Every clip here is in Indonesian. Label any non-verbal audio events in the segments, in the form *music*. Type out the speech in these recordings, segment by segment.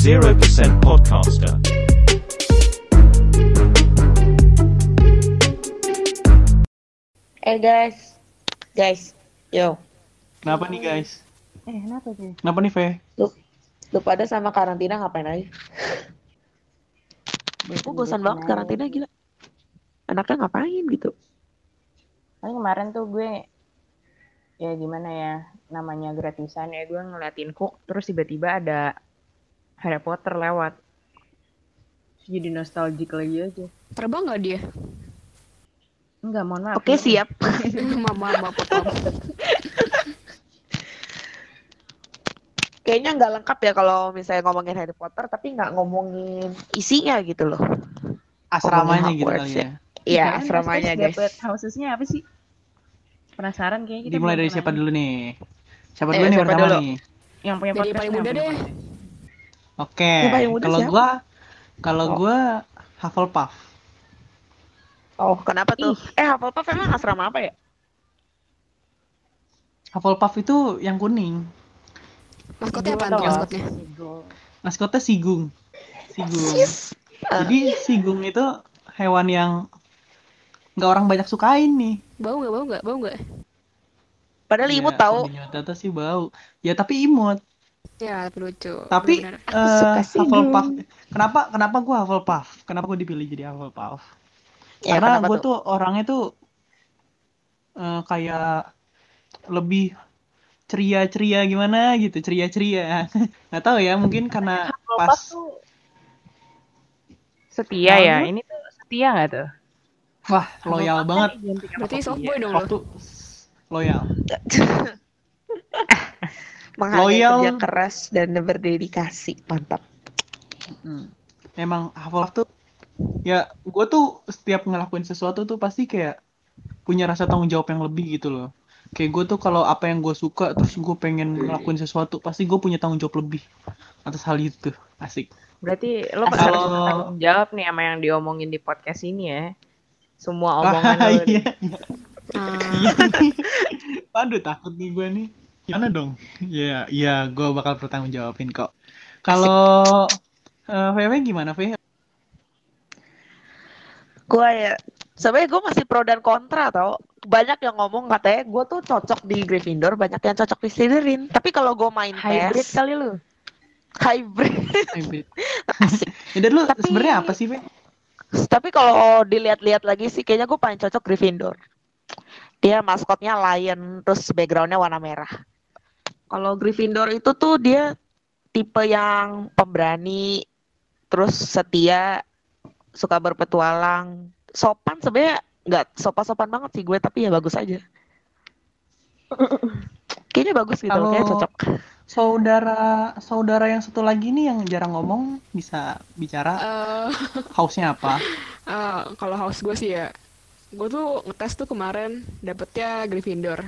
0% Podcaster. Eh guys, guys, yo, Kenapa nih guys? Eh, kenapa sih? Kenapa nih Fe? lu, lu pada sama karantina ngapain aja? Gue bosan banget karantina gila. Anaknya ngapain gitu? Paling kemarin tuh gue ya gimana ya namanya gratisan ya gue ngeliatin kok terus tiba-tiba ada Harry Potter lewat jadi nostalgic lagi aja Terbang nggak dia? enggak mohon maaf Oke siap. mama, mama potong. Kayaknya nggak lengkap ya kalau misalnya ngomongin Harry Potter, tapi nggak ngomongin isinya gitu loh. Asramanya gitu kali Hogwarts ya. Iya, asramanya guys. dapet housesnya apa sih penasaran kayaknya kita Dimulai dari siapa dulu nih? Siapa Eh, dulu nih siapa pertama dulu? nih? yang punya Dari podcast paling yang muda deh. Oke. Muda Kalau gua kalau Oh. gua Hufflepuff. Oh, kenapa tuh? Eh, Hufflepuff emang asrama apa ya? Hufflepuff itu yang kuning. Maskotnya apa tuh maskotnya? Maskotnya Sigung. Sigung. Ah. Jadi Sigung itu hewan yang nggak orang banyak sukain nih. Bau nggak? Bau nggak? Bau nggak? Padahal Ya, imut tahu. kalau dinyata sih bau. Ya tapi imut. Ya, lucu. Tapi Bener-bener. Aku suka eh, Sigung. Hufflepuff. Kenapa kenapa gua Hufflepuff? Kenapa gua dipilih jadi Hufflepuff? Ya, Karena gue tuh? tuh orangnya tuh eh, kayak lebih ceria-ceria gimana gitu, ceria-ceria. *laughs* Nggak tahu ya, mungkin karena Hufflepuff pas tuh setia ya Lalu? ini tuh setia nggak tuh wah loyal Hufflepuff banget kan sama Berarti kopi softboy ya. dong lo. waktu loyal. *laughs* Menghargai Loyal. kerja keras dan berdedikasi. Mantap. Hmm. Emang Hufflepuff tuh ya gue tuh setiap ngelakuin sesuatu tuh pasti kayak punya rasa tanggung jawab yang lebih gitu loh. Kayak gue tuh kalau apa yang gue suka terus gue pengen ngelakuin sesuatu pasti gue punya tanggung jawab lebih atas hal itu. Asik. berarti lo harus bertanggung jawab nih sama yang diomongin di podcast ini ya semua Ah, *laughs* omongan lo nih. *laughs* iya. Ah, Aduh takut nih gue nih. Gimana dong? Iya, iya, gue bakal bertanggung jawabin kok. Kalau eh VW gimana, V? Gue ya, sebenarnya gue masih pro dan kontra tau. Banyak yang ngomong katanya gue tuh cocok di Gryffindor, banyak yang cocok di Slytherin. Tapi kalau gue main hybrid PES, kali lu hybrid. Hybrid. *laughs* ya dulu Tapi- sebenarnya apa sih, V? Tapi kalau dilihat-lihat lagi sih, kayaknya gue paling cocok Gryffindor. Dia maskotnya lion, terus backgroundnya warna merah. Kalau Gryffindor itu tuh dia tipe yang pemberani, terus setia, suka berpetualang, sopan sebenarnya nggak sopan-sopan banget sih gue, tapi ya bagus aja. Kayaknya bagus gitu, Kalau- kayaknya cocok. Saudara saudara yang satu lagi nih yang jarang ngomong bisa bicara eh, house-nya apa? *laughs* eh, kalau house gue sih ya, gue tuh ngetes tuh kemarin dapetnya Gryffindor.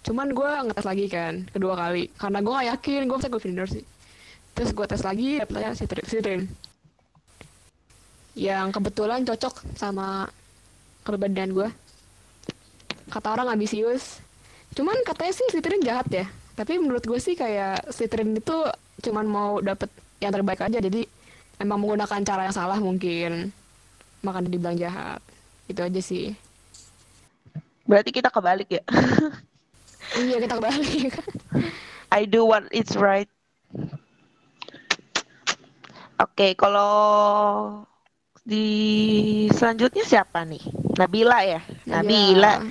Cuman gue ngetes lagi kan, kedua kali. Karena gue gak yakin gue bisa Gryffindor sih. Terus gue tes lagi, dapetnya. Slytherin. Yang kebetulan cocok sama kepribadian gue. Kata orang ambisius. Cuman katanya sih Slytherin jahat ya. Tapi menurut gue sih kayak Slytherin itu cuman mau dapet yang terbaik aja. Jadi emang menggunakan cara yang salah mungkin. Makanya dibilang jahat. Itu aja sih. Berarti kita kebalik ya. *laughs* iya kita kebalik. *laughs* I do what is right. Oke, kalau di selanjutnya siapa nih? Nabila ya? Nabila.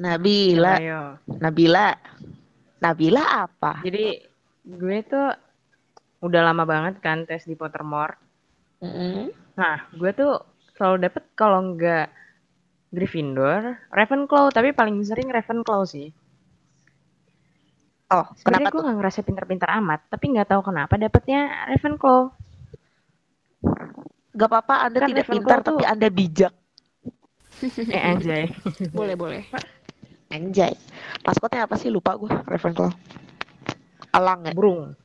Nabila. ayo Nabila. Nabila apa? jadi gue tuh udah lama banget kan tes di Pottermore Mm-mm. nah gue tuh selalu dapet kalau nggak Gryffindor Ravenclaw tapi paling sering Ravenclaw sih Oh, kenapa Sebenarnya gue tuh? nggak ngerasa pinter-pinter amat, tapi nggak tahu kenapa dapetnya Ravenclaw. Gak apa-apa, Anda Kan tidak Ravenclaw pintar, tuh- tapi Anda bijak. *laughs* eh anjay. *laughs* boleh boleh. Anjay. Maskotnya apa sih? Lupa gue. Ravenclaw. Alang ya? Burung.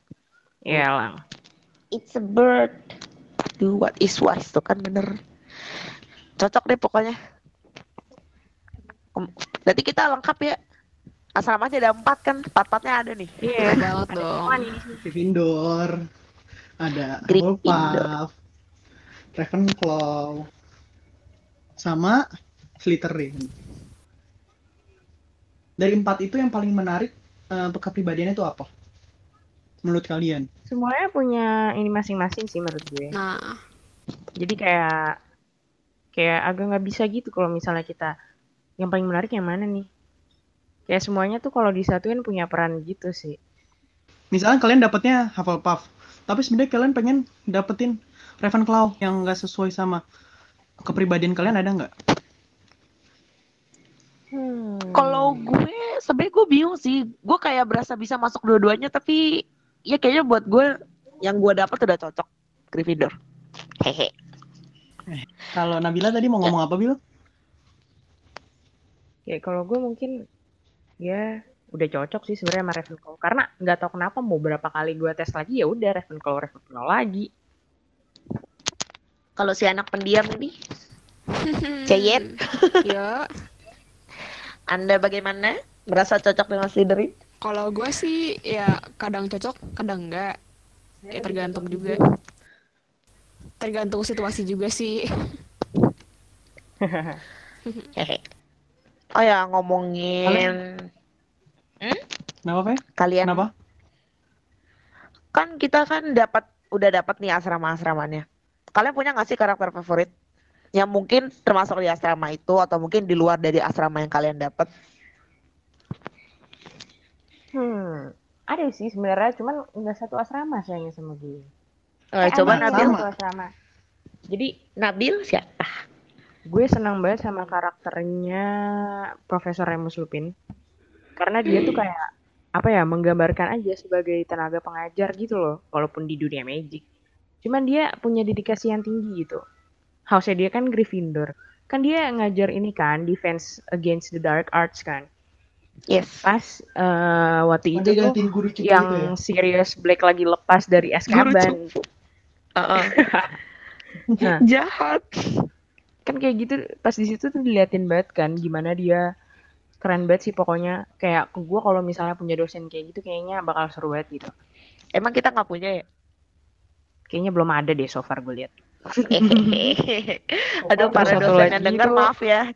Iya lang. It's a bird. Do what is wise tuh kan bener. Cocok deh pokoknya. Berarti kita lengkap ya. Asramanya ada empat kan, empat-empatnya ada nih. Iya. banget dong. Gryffindor. Ada. Hufflepuff, Ravenclaw, sama Slytherin. Dari empat itu yang paling menarik eh, kepribadiannya itu apa? Menurut kalian? Semuanya punya ini masing-masing sih menurut gue. Nah, Jadi kayak kayak agak nggak bisa gitu kalau misalnya kita yang paling menarik yang mana nih? Kayak semuanya tuh kalau disatuin punya peran gitu sih. Misalnya kalian dapetnya Hufflepuff, tapi sebenarnya kalian pengen dapetin Ravenclaw yang nggak sesuai sama kepribadian kalian ada nggak? Hmm. Kalau gue sebenarnya gue bingung sih. Gue kayak berasa bisa masuk dua-duanya tapi ya kayaknya buat gue yang gue dapat udah cocok Gryffindor. Hehe. Kalau Nabila tadi mau ngomong apa, Bil? Kayak kalau gue mungkin ya udah cocok sih sebenarnya sama Ravenclaw karena nggak tahu kenapa mau berapa kali gue tes lagi ya udah Ravenclaw Ravenclaw lagi. Kalau si anak pendiam ini, *laughs* Ceyet, *laughs* ya Anda bagaimana? Merasa cocok dengan Slytherin? kalau gue sih ya kadang cocok, kadang enggak. Kayak tergantung juga. Tergantung situasi juga sih. *laughs* Oh ya ngomongin Kenapa, Fe? kalian Kenapa? kan kita kan dapat udah dapat nih asrama-asramanya. Kalian punya nggak sih karakter favorit yang mungkin termasuk di asrama itu atau mungkin di luar dari asrama yang kalian dapat? Hmm, ada sih sebenarnya, cuman nggak satu asrama sayangnya sama gue. Eh, Eh, coba Nabil. asrama. Jadi Nabil siapa? Gue senang banget sama karakternya Profesor Remus Lupin karena dia tuh kayak apa ya menggambarkan aja sebagai tenaga pengajar gitu loh walaupun di dunia magic cuman dia punya dedikasi yang tinggi gitu house dia kan Gryffindor kan dia ngajar ini kan defense against the dark arts kan Yes. pas eh, waktu itu tuh guru cupu yang Sirius Black lagi lepas dari Azkaban Heeh. *laughs* Nah. Jahat. Kan kayak gitu pas di situ tuh diliatin banget kan gimana dia keren banget sih pokoknya kayak ke gue kalau misalnya punya dosen kayak gitu kayaknya bakal seru banget gitu Emang kita nggak punya ya? kayaknya belum ada deh so far gue lihat *laughs* Aduh, para dosen yang denger tuh- maaf ya.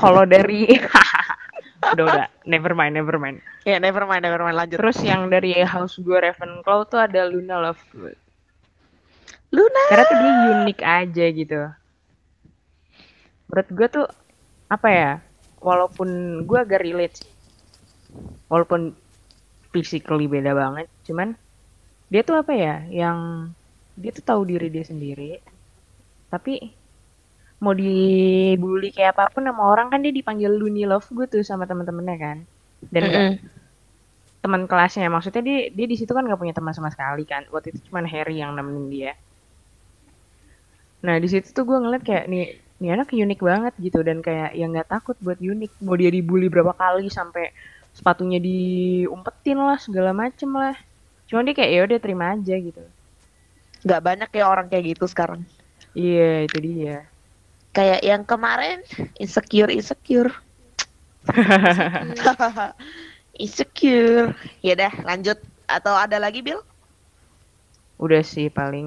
kalau dari *laughs* udah udah never mind never mind Ya, never mind, never mind. Lanjut. terus yang dari house gue Ravenclaw tuh ada Luna Lovegood Luna. karena tuh dia unik aja gitu menurut gue tuh apa ya walaupun gue agak relate sih. walaupun physically beda banget cuman dia tuh apa ya yang dia tuh tahu diri dia sendiri tapi mau dibully kayak apa pun sama orang kan dia dipanggil Looney Love gue tuh sama teman-temannya kan dan nggak- Mm-mm. teman kelasnya maksudnya dia dia di situ kan nggak punya teman sama sekali kan waktu itu cuma Harry yang nemenin dia nah di situ tuh gue ngeliat kayak nih nih anak unik banget gitu dan kayak yang nggak takut buat unik mau dia dibully berapa kali sampai sepatunya diumpetin lah segala macem lah cuman dia kayak ya udah terima aja gitu Nggak banyak ya orang kayak gitu sekarang. iya itu dia Kayak yang kemarin insecure insecure. *laughs* insecure. Ya dah, lanjut. Atau ada lagi, Bill? udah sih paling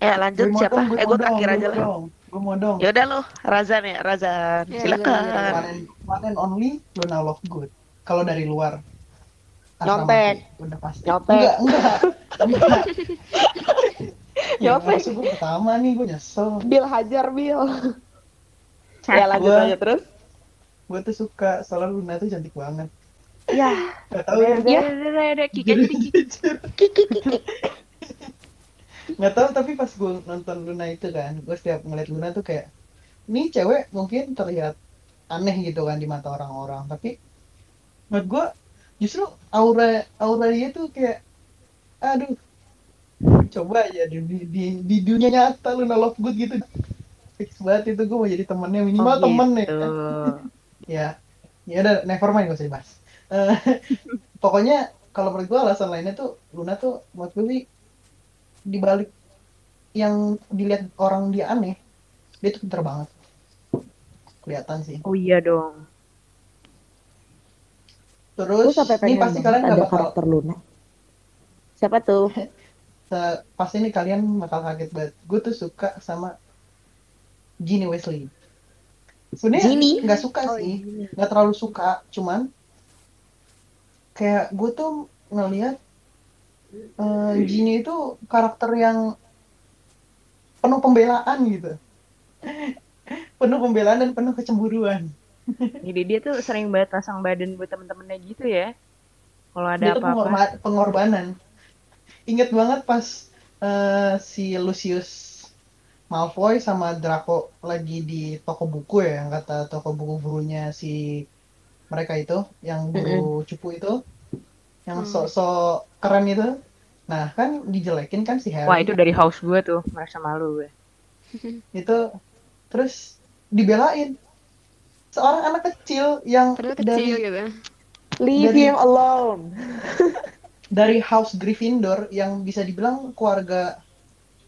Ya, lanjut siapa? eh, gue terakhir aja lah. Gue mau dong. Ya udah lo, Razan ya, Razan. Ya, Silakan. Razan. One and, one and only Luna Lovegood. Kalau dari luar. Nyontek. Udah pasti. Nyontek. Enggak, enggak. enggak. ya, Nyontek. maksud gue pertama nih, gue nyesel. Bill hajar, Bill. ya, lanjut Gua- aja terus. Gue tuh suka, soalnya Luna tuh cantik banget. Ya, Gak tau udah ya. udah udah udah, udah kick aja di kick kiki kiki. Gak tau tapi pas gue nonton Luna itu kan, gue setiap ngeliat Luna tuh kayak, ini cewek mungkin terlihat aneh gitu kan di mata orang-orang, tapi menurut gue justru aura aura dia tuh kayak, aduh, coba aja di, di, di, di dunia nyata Luna Lovegood gitu, fix banget itu gue mau jadi temennya minimal Oh, temen ya. gitu. *laughs* ya ya udah never mind gak usah dibahas Eh, *laughs* pokoknya kalau menurut gue alasan lainnya tuh Luna tuh menurut gue sih dibalik yang dilihat orang dia aneh dia tuh pinter banget kelihatan sih oh iya dong terus ini pasti kalian gak bakal Luna. Siapa tuh? *laughs* se- pasti nih kalian bakal kaget banget. Gue tuh suka sama Ginny Weasley. Sebenarnya nggak suka sih, nggak terlalu suka, cuman kayak gue tuh ngelihat Ginny itu karakter yang penuh pembelaan gitu, *laughs* penuh pembelaan dan penuh kecemburuan. *laughs* Jadi dia tuh sering banget pasang badan buat temen-temennya gitu ya. Kalau ada apa-apa. pengorba- pengorbanan. Ingat banget pas eh, si Lucius Malfoy sama Draco lagi di toko buku ya, yang kata toko buku gurunya si mereka itu, yang guru cupu itu, yang sok-sok keren itu. Nah kan dijelekin kan si Harry. Wah itu dari house gue tuh merasa malu gue. *laughs* itu terus dibelain seorang anak kecil yang Padahal dari kecil gitu. Leave Dari- him alone. *laughs* dari House Gryffindor yang bisa dibilang keluarga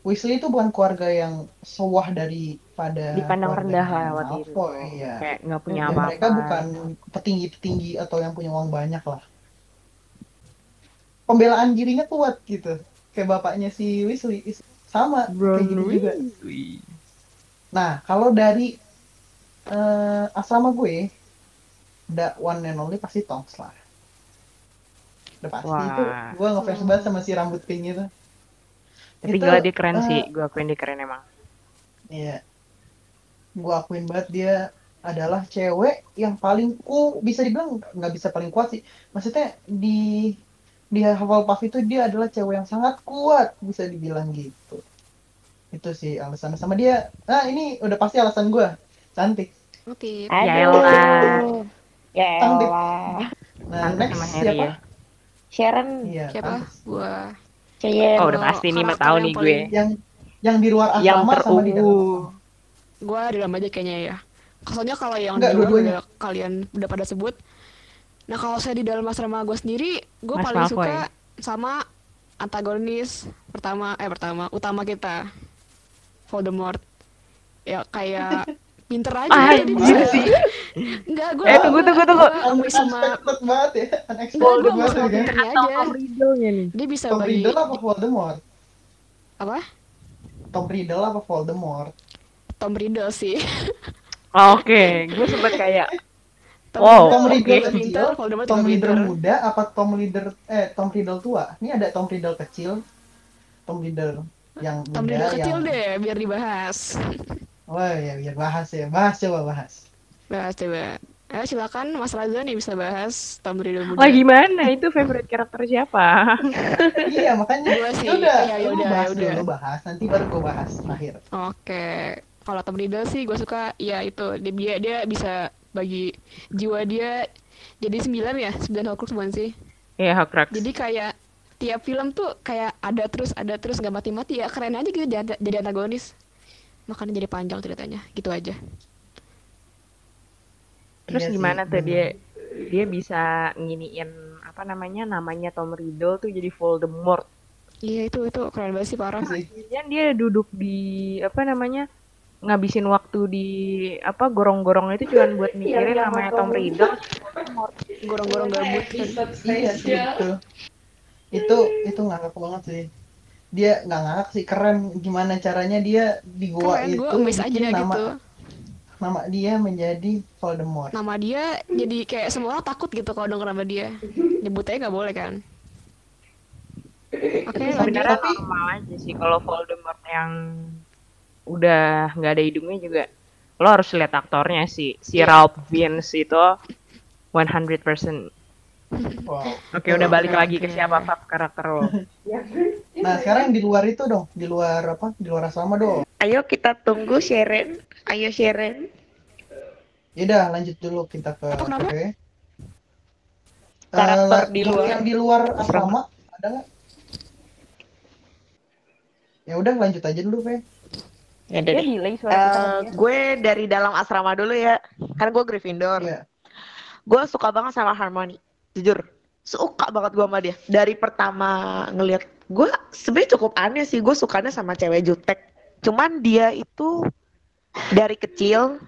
Weasley itu bukan keluarga yang sewah daripada Dipandang rendah lah waktu itu. Iya. Kayak nggak punya Ya, apa-apa. mereka bukan petinggi-petinggi atau yang punya uang banyak lah. Pembelaan dirinya kuat gitu. Kayak bapaknya si Weasley sama kayak gitu juga. Nah, kalau dari eh, asrama gue, the one and only pasti Tonks lah. Udah pasti Wah. itu. Gue ngefans banget sama si rambut pink itu. Tapi Itu, gila dia keren eh, sih. Gue akuin dia keren emang. Iya. Gue akuin banget dia adalah cewek yang paling cool, bisa dibilang nggak bisa paling kuat sih. Maksudnya di di Hufflepuff itu dia adalah cewek yang sangat kuat, bisa dibilang gitu. Itu sih alasan sama dia. Ah, ini udah pasti alasan gue. Cantik. Oke. Ya. Ya Cantik. Nah, Pantes next sama Harry siapa? ya. Sharon. Iya, Siapa? Cheyenne. Oh udah pasti nih mah tahu yang nih gue. Yang yang di luar Yang asrama sama di dalam. Gua di dalam aja kayaknya ya. Soalnya kalau yang Enggak, di luar udah kalian udah pada sebut. Nah kalau saya di dalam asrama gue sendiri, gue Mas paling Malfoy. suka sama antagonis pertama, eh pertama, utama kita, Voldemort. Ya kayak *laughs* pinter aja Ah, dia bisa. sih. *laughs* Enggak, gue Eh, tunggu, tunggu, tunggu. sama Unexpected banget ya, unexpected gue banget sama ya. pinternya Atau aja. Tom Riddle-nya nih. Dia bisa Tom bagi Riddle apa Voldemort? apa? Tom Riddle apa Voldemort? Tom Riddle sih. Oke, gue sempet kayak Tom Wow, Tom Riddle juga kecil, Voldemort Tom Riddle muda apa Tom Riddle eh Tom Riddle tua? Ini ada Tom Riddle kecil, Tom Riddle yang Tom muda Riddle yang kecil deh, biar dibahas. Wah ya biar bahas ya, bahas coba bahas. Bahas coba. Ayo silakan Mas Raza nih bisa bahas Tom Riddle muda. lagi mana itu favorite karakter siapa? *laughs* iya makanya Gua sih, ya udah, iya, lu yaudah, bahas yaudah. dulu bahas, nanti baru gue bahas terakhir. Oke, kalau Tom Riddle sih gue suka ya itu dia, dia bisa bagi jiwa dia jadi sembilan ya sembilan Horcrux bukan sih? Iya, Horcrux. Jadi kayak tiap film tuh kayak ada terus ada terus nggak mati-mati ya keren aja gitu jadi, jadi antagonis. Makanya jadi panjang ceritanya gitu aja. Terus Iya sih, gimana tuh bener. dia dia bisa nginiin apa namanya namanya Tom Riddle tuh jadi Voldemort. Iya itu itu keren banget sih parah. Sih. Kemudian dia duduk di apa namanya ngabisin waktu di apa gorong-gorong itu cuma buat mikirin namanya Tom Riddle. Gorong-gorong gabut. Iya sih itu. Itu itu ngakak banget sih. Dia nggak ngakak sih keren gimana caranya dia di gua Keren itu gue miss aja nama gitu. nama dia menjadi Voldemort. Nama dia jadi kayak semua orang takut gitu kalau denger nama dia. Nyebutnya nggak boleh kan. Oke, Tapi lanjut. sebenarnya normal aja sih kalau Voldemort yang udah nggak ada hidungnya juga. Lo harus lihat aktornya sih. Si Iya. Ralph Fiennes itu 100%. Wow. Oke, udah balik Oke, lagi ke oke. siapa Fab karakter lo. Nah sekarang di luar itu dong, di luar apa? Di luar asrama dong. Ayo kita tunggu Sharon. Ayo Sharon. Yaudah lanjut dulu kita ke Apa, kenapa? oke. Karakter Eh, di luar. yang di luar asrama ada nggak? Ya udah lanjut aja dulu, Fe. Ya Dia delay suara kita Eh, sama dia. gue dari dalam asrama dulu ya. Kan gue Gryffindor. Iya. Gue suka banget sama Harmony. Jujur. Suka banget gue sama dia. Dari pertama ngelihat gue sebenarnya cukup aneh sih. Gue sukanya sama cewek jutek. Cuman dia itu dari kecil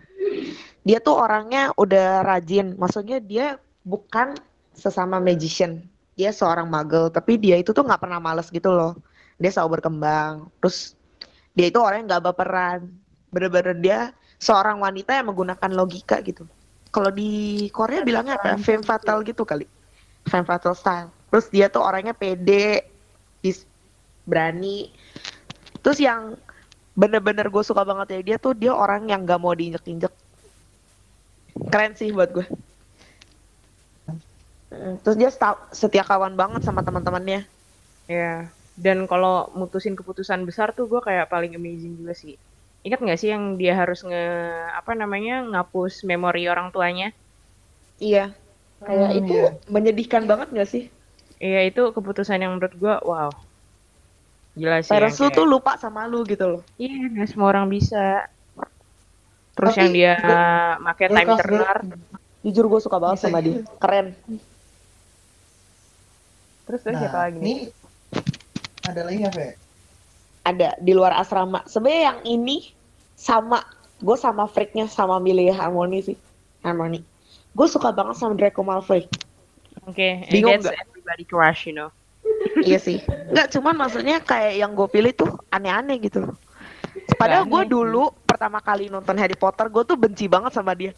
dia tuh orangnya udah rajin. Maksudnya dia bukan sesama magician. Dia seorang muggle, tapi dia itu tuh nggak pernah males gitu loh. dia selalu berkembang terus dia itu orang yang nggak baperan. Bener-bener dia seorang wanita yang menggunakan logika gitu. Kalau di Korea bilangnya apa? Femme fatale gitu kali. Femme fatale style. Terus dia tuh orangnya pede bis- berani. Terus yang bener-bener gue suka banget ya dia tuh dia orang yang gak mau diinjek-injek. Keren sih buat gue terus dia setia kawan banget sama teman-temannya. Ya. Dan kalau mutusin keputusan besar tuh gue kayak paling amazing juga sih. Ingat nggak sih yang dia harus nge apa namanya ngapus memori orang tuanya? iya kayak Hmm, itu iya. menyedihkan banget gak sih Iya itu keputusan yang menurut gue wow. Gila sih. parents lu kayak- tuh lupa sama lu gitu loh Iya, nggak semua orang bisa. Terus Tapi yang dia gue- pakai gue time kelas turner. jujur gue suka banget Bisa sama dia keren Terus terus Nah, siapa lagi nih? ini ada lagi nggak, Fe? ada di luar asrama sebenarnya yang ini sama gue sama freaknya sama milih harmoni sih harmoni gue suka banget sama Draco Malfoy Oke, Bingung that's nggak? everybody crush, you know. *laughs* iya sih nggak cuman maksudnya kayak yang gue pilih tuh aneh-aneh gitu padahal gue dulu pertama kali nonton Harry Potter gue tuh benci banget sama dia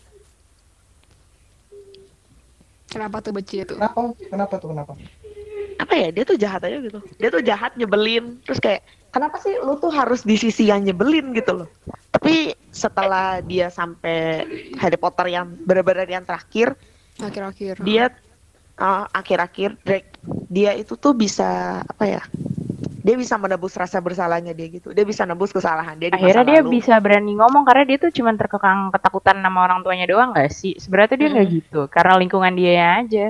Kenapa tuh benci itu? Kenapa? Kenapa tuh kenapa? Apa ya dia tuh jahat aja gitu dia tuh jahat nyebelin terus kayak kenapa sih lu tuh harus di sisi yang nyebelin gitu loh tapi setelah dia sampai Harry Potter yang benar-benar yang terakhir Akhir-akhir. dia uh, akhir-akhir Drake dia itu tuh bisa apa ya dia bisa menebus rasa bersalahnya dia gitu dia bisa nebus kesalahan dia di masa Akhirnya dia lalu. bisa berani ngomong karena dia tuh cuma terkekang ketakutan sama orang tuanya doang gak sih? Sebenarnya tuh dia nggak gitu, karena lingkungan dia aja.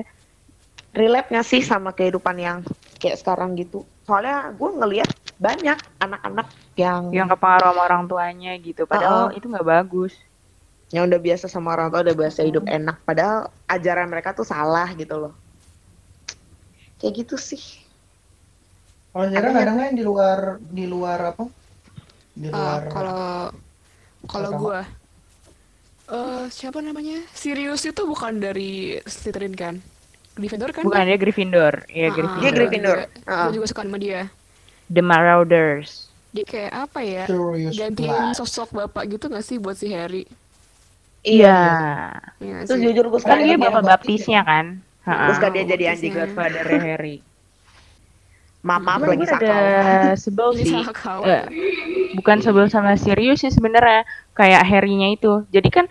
Relate nggak sih sama kehidupan yang kayak sekarang gitu soalnya gue ngelihat banyak anak-anak yang Yang kepengaruh sama orang tuanya gitu. Padahal Uh-uh. itu nggak bagus. yang udah biasa sama orang tua udah biasa hidup enak padahal ajaran mereka tuh salah gitu loh kayak gitu sih Kalau ada nggak yang di luar di luar apa? Di Ah, luar kalau kalau gua eh siapa namanya? Sirius itu bukan dari Slytherin kan? Gryffindor kan? Bukan dia Gryffindor, Ah, ya dia Gryffindor. gua Gryffindor juga- Ah. Juga suka sama dia. The Marauders. Dia kayak apa ya? Curious Gantiin sosok bapak gitu gak sih buat si Harry? Iya. Iya terus sih. jujur gue suka Kan dia dia bapak baptisnya kan. gue suka dia jadi anjing Godfather Harry. Cuman lagi gue ada *laughs* sebel sih. Eh, bukan sebel sama serius sih sebenarnya kayak Harry-nya itu. Jadi kan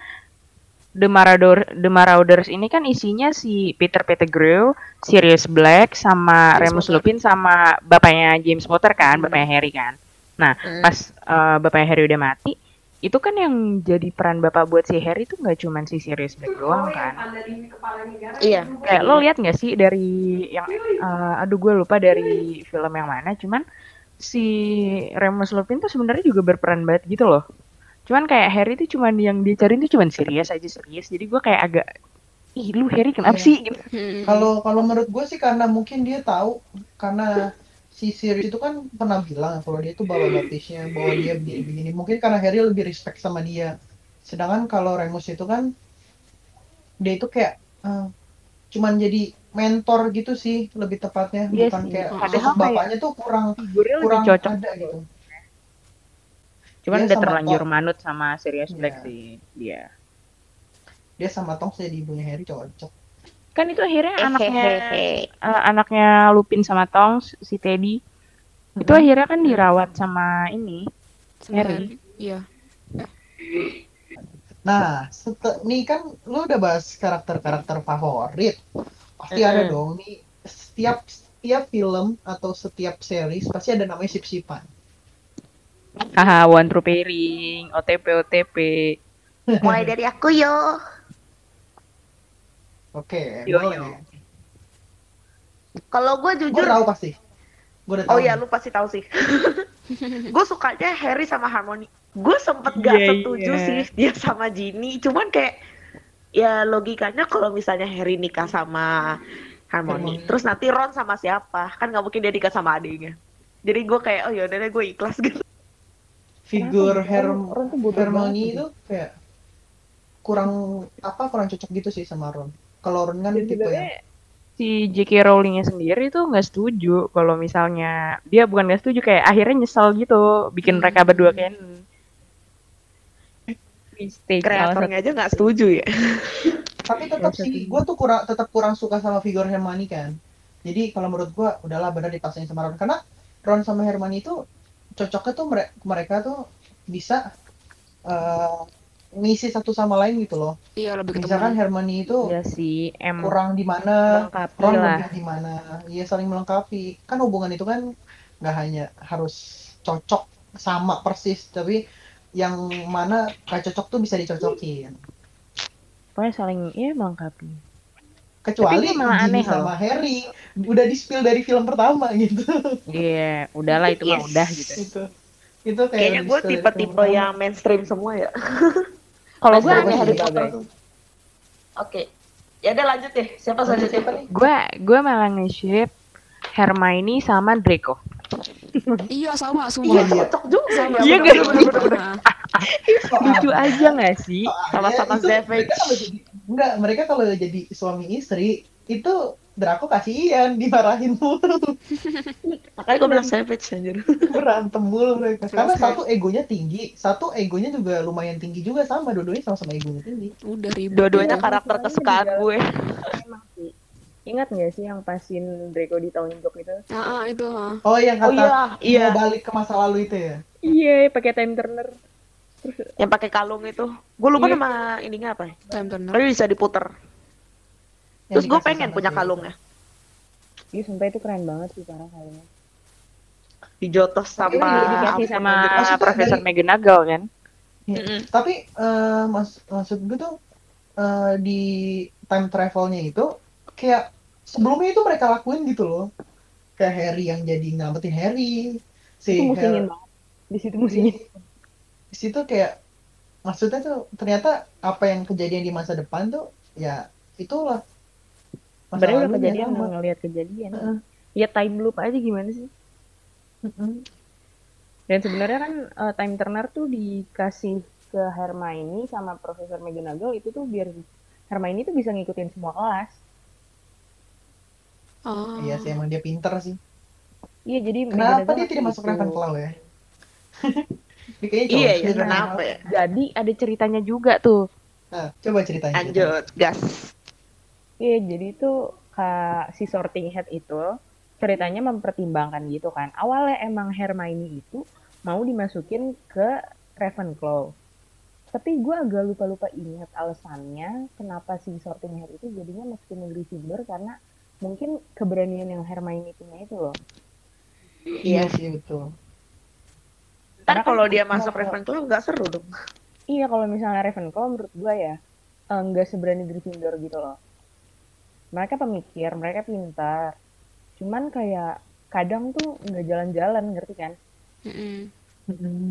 The Marauders, The Marauders ini kan isinya si Peter Pettigrew, Sirius Black, sama James Remus Potter. Lupin sama bapaknya James Potter kan, bapaknya Harry kan. Nah, Hmm. pas eh, bapaknya Harry udah mati, itu kan yang jadi peran bapak buat si Harry itu nggak cuman si Sirius Black doang kan. iya Kayak lo lihat nggak sih dari yang eh, aduh gue lupa dari film yang mana, cuman si Remus Lupin tuh sebenarnya juga berperan banget gitu loh. Cuman kayak Harry tuh cuman yang dia cariin tuh cuman serius aja serius. Jadi gue kayak agak ih lu Harry kenapa Iya. sih gitu. Kalau kalau menurut gue sih karena mungkin dia tahu karena si Sirius itu kan pernah bilang kalau dia tuh bawa baptisnya bahwa dia begini-begini. Mungkin karena Harry lebih respect sama dia. Sedangkan kalau Remus itu kan dia itu kayak eh, cuman jadi mentor gitu sih lebih tepatnya Iya bukan kayak sosok kayak- bapaknya tuh kurang kurang lebih cocok. ada gitu. Cuman Dia udah terlanjur Tom. manut sama Sirius Black Iya. sih dia. Dia sama Tonks jadi ibunya Harry cocok. Kan itu akhirnya anaknya Hehehe. eh, anaknya Lupin sama Tongs si Teddy. Itu akhirnya kan dirawat sama ini. Sama Harry. Iya. Nah, sete- nih kan lu udah bahas karakter-karakter favorit. Pasti ada Mm-mm. dong nih setiap setiap film atau setiap series pasti ada namanya sip-sipan. Haha, one true pairing, OTP OTP. mulai dari aku yo Oke, Yo, boleh. yo. kalau gue Gue jujur tahu pasti. Gue udah tahu. oh iya lu pasti tahu sih *laughs* gue sukanya Harry sama Harmony gue sempet gak Iya, setuju iya. sih dia sama Ginny cuman kayak ya logikanya kalau misalnya Harry nikah sama Harmony Harmony. terus nanti Ron sama siapa kan nggak mungkin dia nikah sama adiknya jadi gue kayak oh yaudah deh gue ikhlas *laughs* gitu Figur? Herm Hermione itu kayak kurang apa kurang cocok gitu sih sama Ron. Kalau Ron kan Dan tipe yang si J.K. Rowling-nya sendiri tuh nggak setuju kalau misalnya dia bukan nggak setuju kayak akhirnya nyesel gitu bikin mereka berdua canon. Mistake satu. Kreatornya aja nggak setuju ya. *laughs* Tapi tetap sih, gue tuh kurang tetap kurang suka sama figur Hermione kan. Jadi kalau menurut gue udahlah benar dipaksain sama Ron karena Ron sama Hermione itu cocoknya tuh mere- mereka tuh bisa eh, ngisi satu sama lain gitu loh. Iya lebih ketemu. Misalkan Hermione itu Iya sih, em kurang di mana, Ron lah. lebih di mana. Iya saling melengkapi. Kan hubungan itu kan nggak hanya harus cocok sama persis, tapi yang mana gak cocok tuh bisa dicocokin. Pokoknya saling ya melengkapi. Kecuali malah aneh loh. sama Harry udah di spill dari film pertama gitu. Iya, udahlah itu mah udah gitu. itu itu kayak Kayaknya udah gue tipe-tipe yang mainstream semua ya. *laughs* Kalau gue Sama aneh Harry Potter. Oke. Ya udah lanjut deh. Siapa selanjutnya? siapa nih? Gue gue malah nge-ship Hermione sama Draco. *laughs* Iya sama Iya semua. iya. cocok juga. Sama, Iya bener. *laughs* Lucu aja gak sih? Sama-sama Iya, itu savage. Mereka kalau jadi enggak, mereka kalau jadi suami istri itu Draco kasihan dimarahin mulu *laughs* Makanya gue bilang savage anjir. berantem mulu mereka karena satu egonya tinggi satu egonya juga lumayan tinggi juga sama dua-duanya sama-sama egonya tinggi Udah ribet. Dua-duanya gitu. karakter kesukaan gue. Emang sih. Ingat gak sih yang pasin Draco ditonjok itu? Ah, ah, itu. ah. oh yang Oh kata iya, iya. mau balik ke masa lalu itu ya Iya, pakai time turner. Yang pakai kalung itu. Gue lupa Iya. nama ininya apa ya. Time turner. Tapi bisa diputer. Terus gue pengen punya kalungnya. Iya, sumpah itu keren banget sih parah kalinya. Dijotos Tapi sama dikasih sama Profesor dari- McGonagall kan? Mm-mm. tapi eh, mas maksud gue tuh eh, di time travelnya itu kayak sebelumnya itu mereka lakuin gitu loh kayak Harry yang jadi ngamatin Harry si Itu musingin Har- banget. Di situ musingin. Situ kayak maksudnya tuh ternyata apa yang kejadian di masa depan tuh ya itulah masa Sebenarnya udah kejadian sama. nggak ngeliat kejadian. Heeh. Ya time loop aja gimana sih? Mm-mm. Dan sebenarnya kan eh, time turner tuh dikasih ke Hermione sama Profesor McGonagall itu tuh biar Hermione tuh bisa ngikutin semua kelas. Oh. iya sih emang dia pinter sih Iya, jadi kenapa McGonagall dia tidak masuk. Ravenclaw ya cowok *laughs* Iya ya, kenapa ya? Jadi ada ceritanya juga tuh. nah, coba ceritanya Lanjut, gas. Iya, jadi itu Kak, si sorting head itu ceritanya mempertimbangkan gitu kan. Awalnya emang Hermione itu mau dimasukin ke Ravenclaw. Tapi gue agak lupa-lupa ingat alasannya kenapa si sorting head itu jadinya masukin ke Gryffindor karena mungkin keberanian yang Hermione punya itu loh. iya sih betul Karena kan kalau dia kalau- masuk Ravenclaw nggak seru dong. Iya kalau misalnya Ravenclaw menurut gue ya eh, nggak seberani Gryffindor gitu loh. Mereka pemikir, mereka pintar. Cuman kayak kadang tuh nggak jalan-jalan ngerti kan? Mm-mm.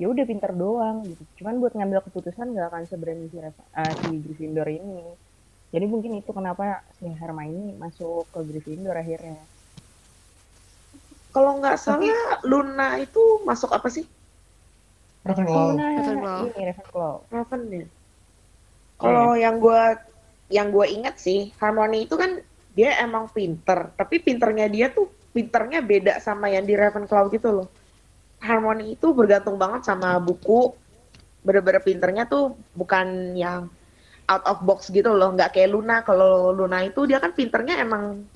Ya udah pintar doang gitu. Cuman buat ngambil keputusan nggak akan seberani si, eh, si Gryffindor ini. Jadi mungkin itu kenapa si Hermione masuk ke Gryffindor akhirnya. Kalau nggak salah Luna itu masuk apa sih? Ravenclaw nah, Ravenclaw. ini Ravenclaw. Raven ya. Kalau yang gue yang gue ingat sih Harmony itu kan dia emang pinter, tapi pinternya dia tuh pinternya beda sama yang di Ravenclaw gitu loh. Harmony itu bergantung banget sama buku. Bener-bener pinternya tuh bukan yang out of box gitu loh, nggak kayak Luna. Kalau Luna itu dia kan pinternya emang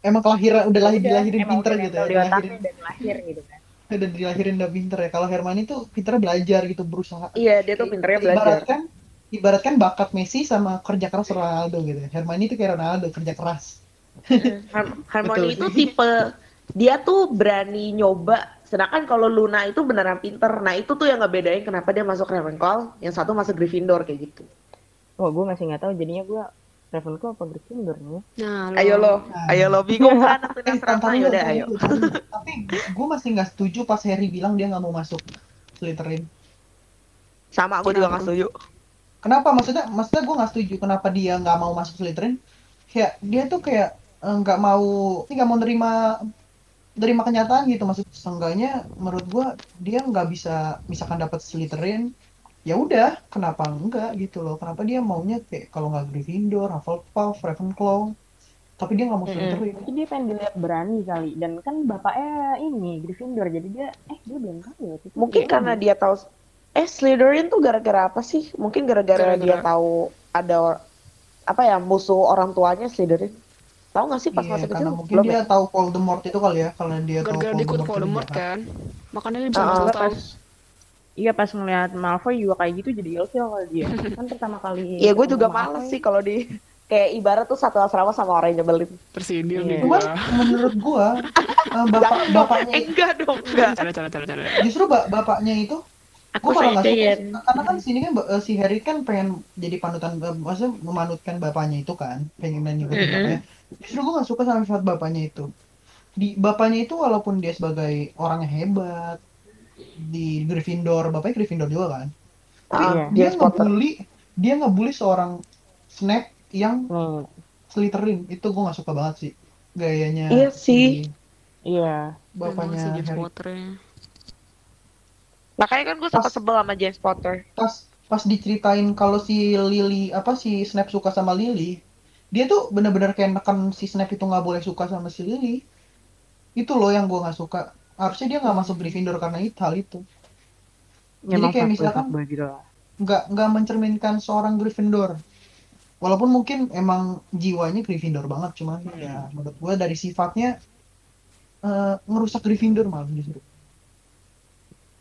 emang kelahiran udah lahir Udah, dilahirin pinter udah gitu ya dilahirin dan lahir gitu kan. udah dilahirin udah pinter ya kalau Hermione tuh pinternya belajar gitu berusaha iya dia tuh pinternya belajar. ibaratkan ibaratkan bakat Messi sama kerja keras Ronaldo gitu Hermione itu kayak Ronaldo kerja keras Har- Harmony Betul itu sih. tipe dia tuh berani nyoba. Sedangkan kalau Luna itu beneran pinter. Nah itu tuh yang ngebedain kenapa dia masuk Ravenclaw, yang satu masuk Gryffindor kayak gitu. Wah gue masih nggak tahu jadinya gue Ravenclaw apa Gryffindor nih. Nah, Ayo lo, Nah. ayo lo bingung kan nentuin Eh, asrama ya udah ayo. dulu. tapi gue masih nggak setuju pas Harry bilang dia nggak mau masuk Slytherin Sama aku juga nggak setuju. kenapa maksudnya maksudnya gue nggak setuju kenapa dia nggak mau masuk Slytherin kayak dia tuh kayak eh, nggak mau nggak mau nerima nerima kenyataan gitu maksud seenggaknya menurut gue dia nggak bisa misalkan dapat Slytherin ya udah kenapa enggak gitu loh kenapa dia maunya kayak kalau nggak Gryffindor, Hufflepuff, Ravenclaw tapi dia nggak mau. Slytherin Tapi dia pengen dilihat berani kali. Dan kan bapaknya ini Gryffindor. Jadi dia, eh dia belum tahu ya. Mungkin Dia karena dia tahu eh Slytherin tuh gara-gara apa sih? Mungkin gara-gara dia tahu ada or- apa ya musuh orang tuanya Slytherin. Tahu nggak sih pas masih karena kecil? mungkin Belum dia ya? tahu Voldemort itu kali ya kalau dia tahu Gara-gara dia ikut Voldemort itu jahat. kan. Makanya dia bisa Ah, langsung Enggak, tahu. pas Iya pas ngeliat Malfoy juga kayak gitu jadi ilfil kali dia. *laughs* kan pertama kali. Iya, gue juga Malfoy, males sih kalau di kayak ibarat tuh satu asrama sama orang yang nyebelin. Tersindir Iya. nih Cuman gua. menurut gua *laughs* eh, bapak bapaknya Eh, enggak dong, enggak. Cara cara cara cara. justru ba- bapaknya itu Aku gue malah nggak suka karena kan sini kan eh, si Harry kan pengen jadi panutan maksudnya memanutkan bapaknya itu kan pengen ngikutin Mm-mm. bapaknya justru gue nggak suka sama sifat bapaknya itu di bapaknya itu walaupun dia sebagai orang yang hebat di Gryffindor bapaknya Gryffindor juga kan tapi Ah, Iya. dia dia spotter. ngebully dia ngebully seorang Snape yang Nih, Slytherin itu gue nggak suka banget sih gayanya Iya sih. si iya. bapaknya si James Harry Potter-nya. Makanya kan gue suka Pas- sebel sama James Potter. pas pas diceritain kalau si Lily apa si Snap suka sama Lily dia tuh bener-bener kayak neken si Snap itu nggak boleh suka sama si Lily itu loh yang gue nggak suka harusnya dia nggak masuk Gryffindor karena itu hal itu Jadi Emang kayak misalkan- nggak nggak mencerminkan seorang Gryffindor walaupun mungkin emang jiwanya Gryffindor banget cuman ya menurut gue dari sifatnya eh, ngerusak Gryffindor malah justru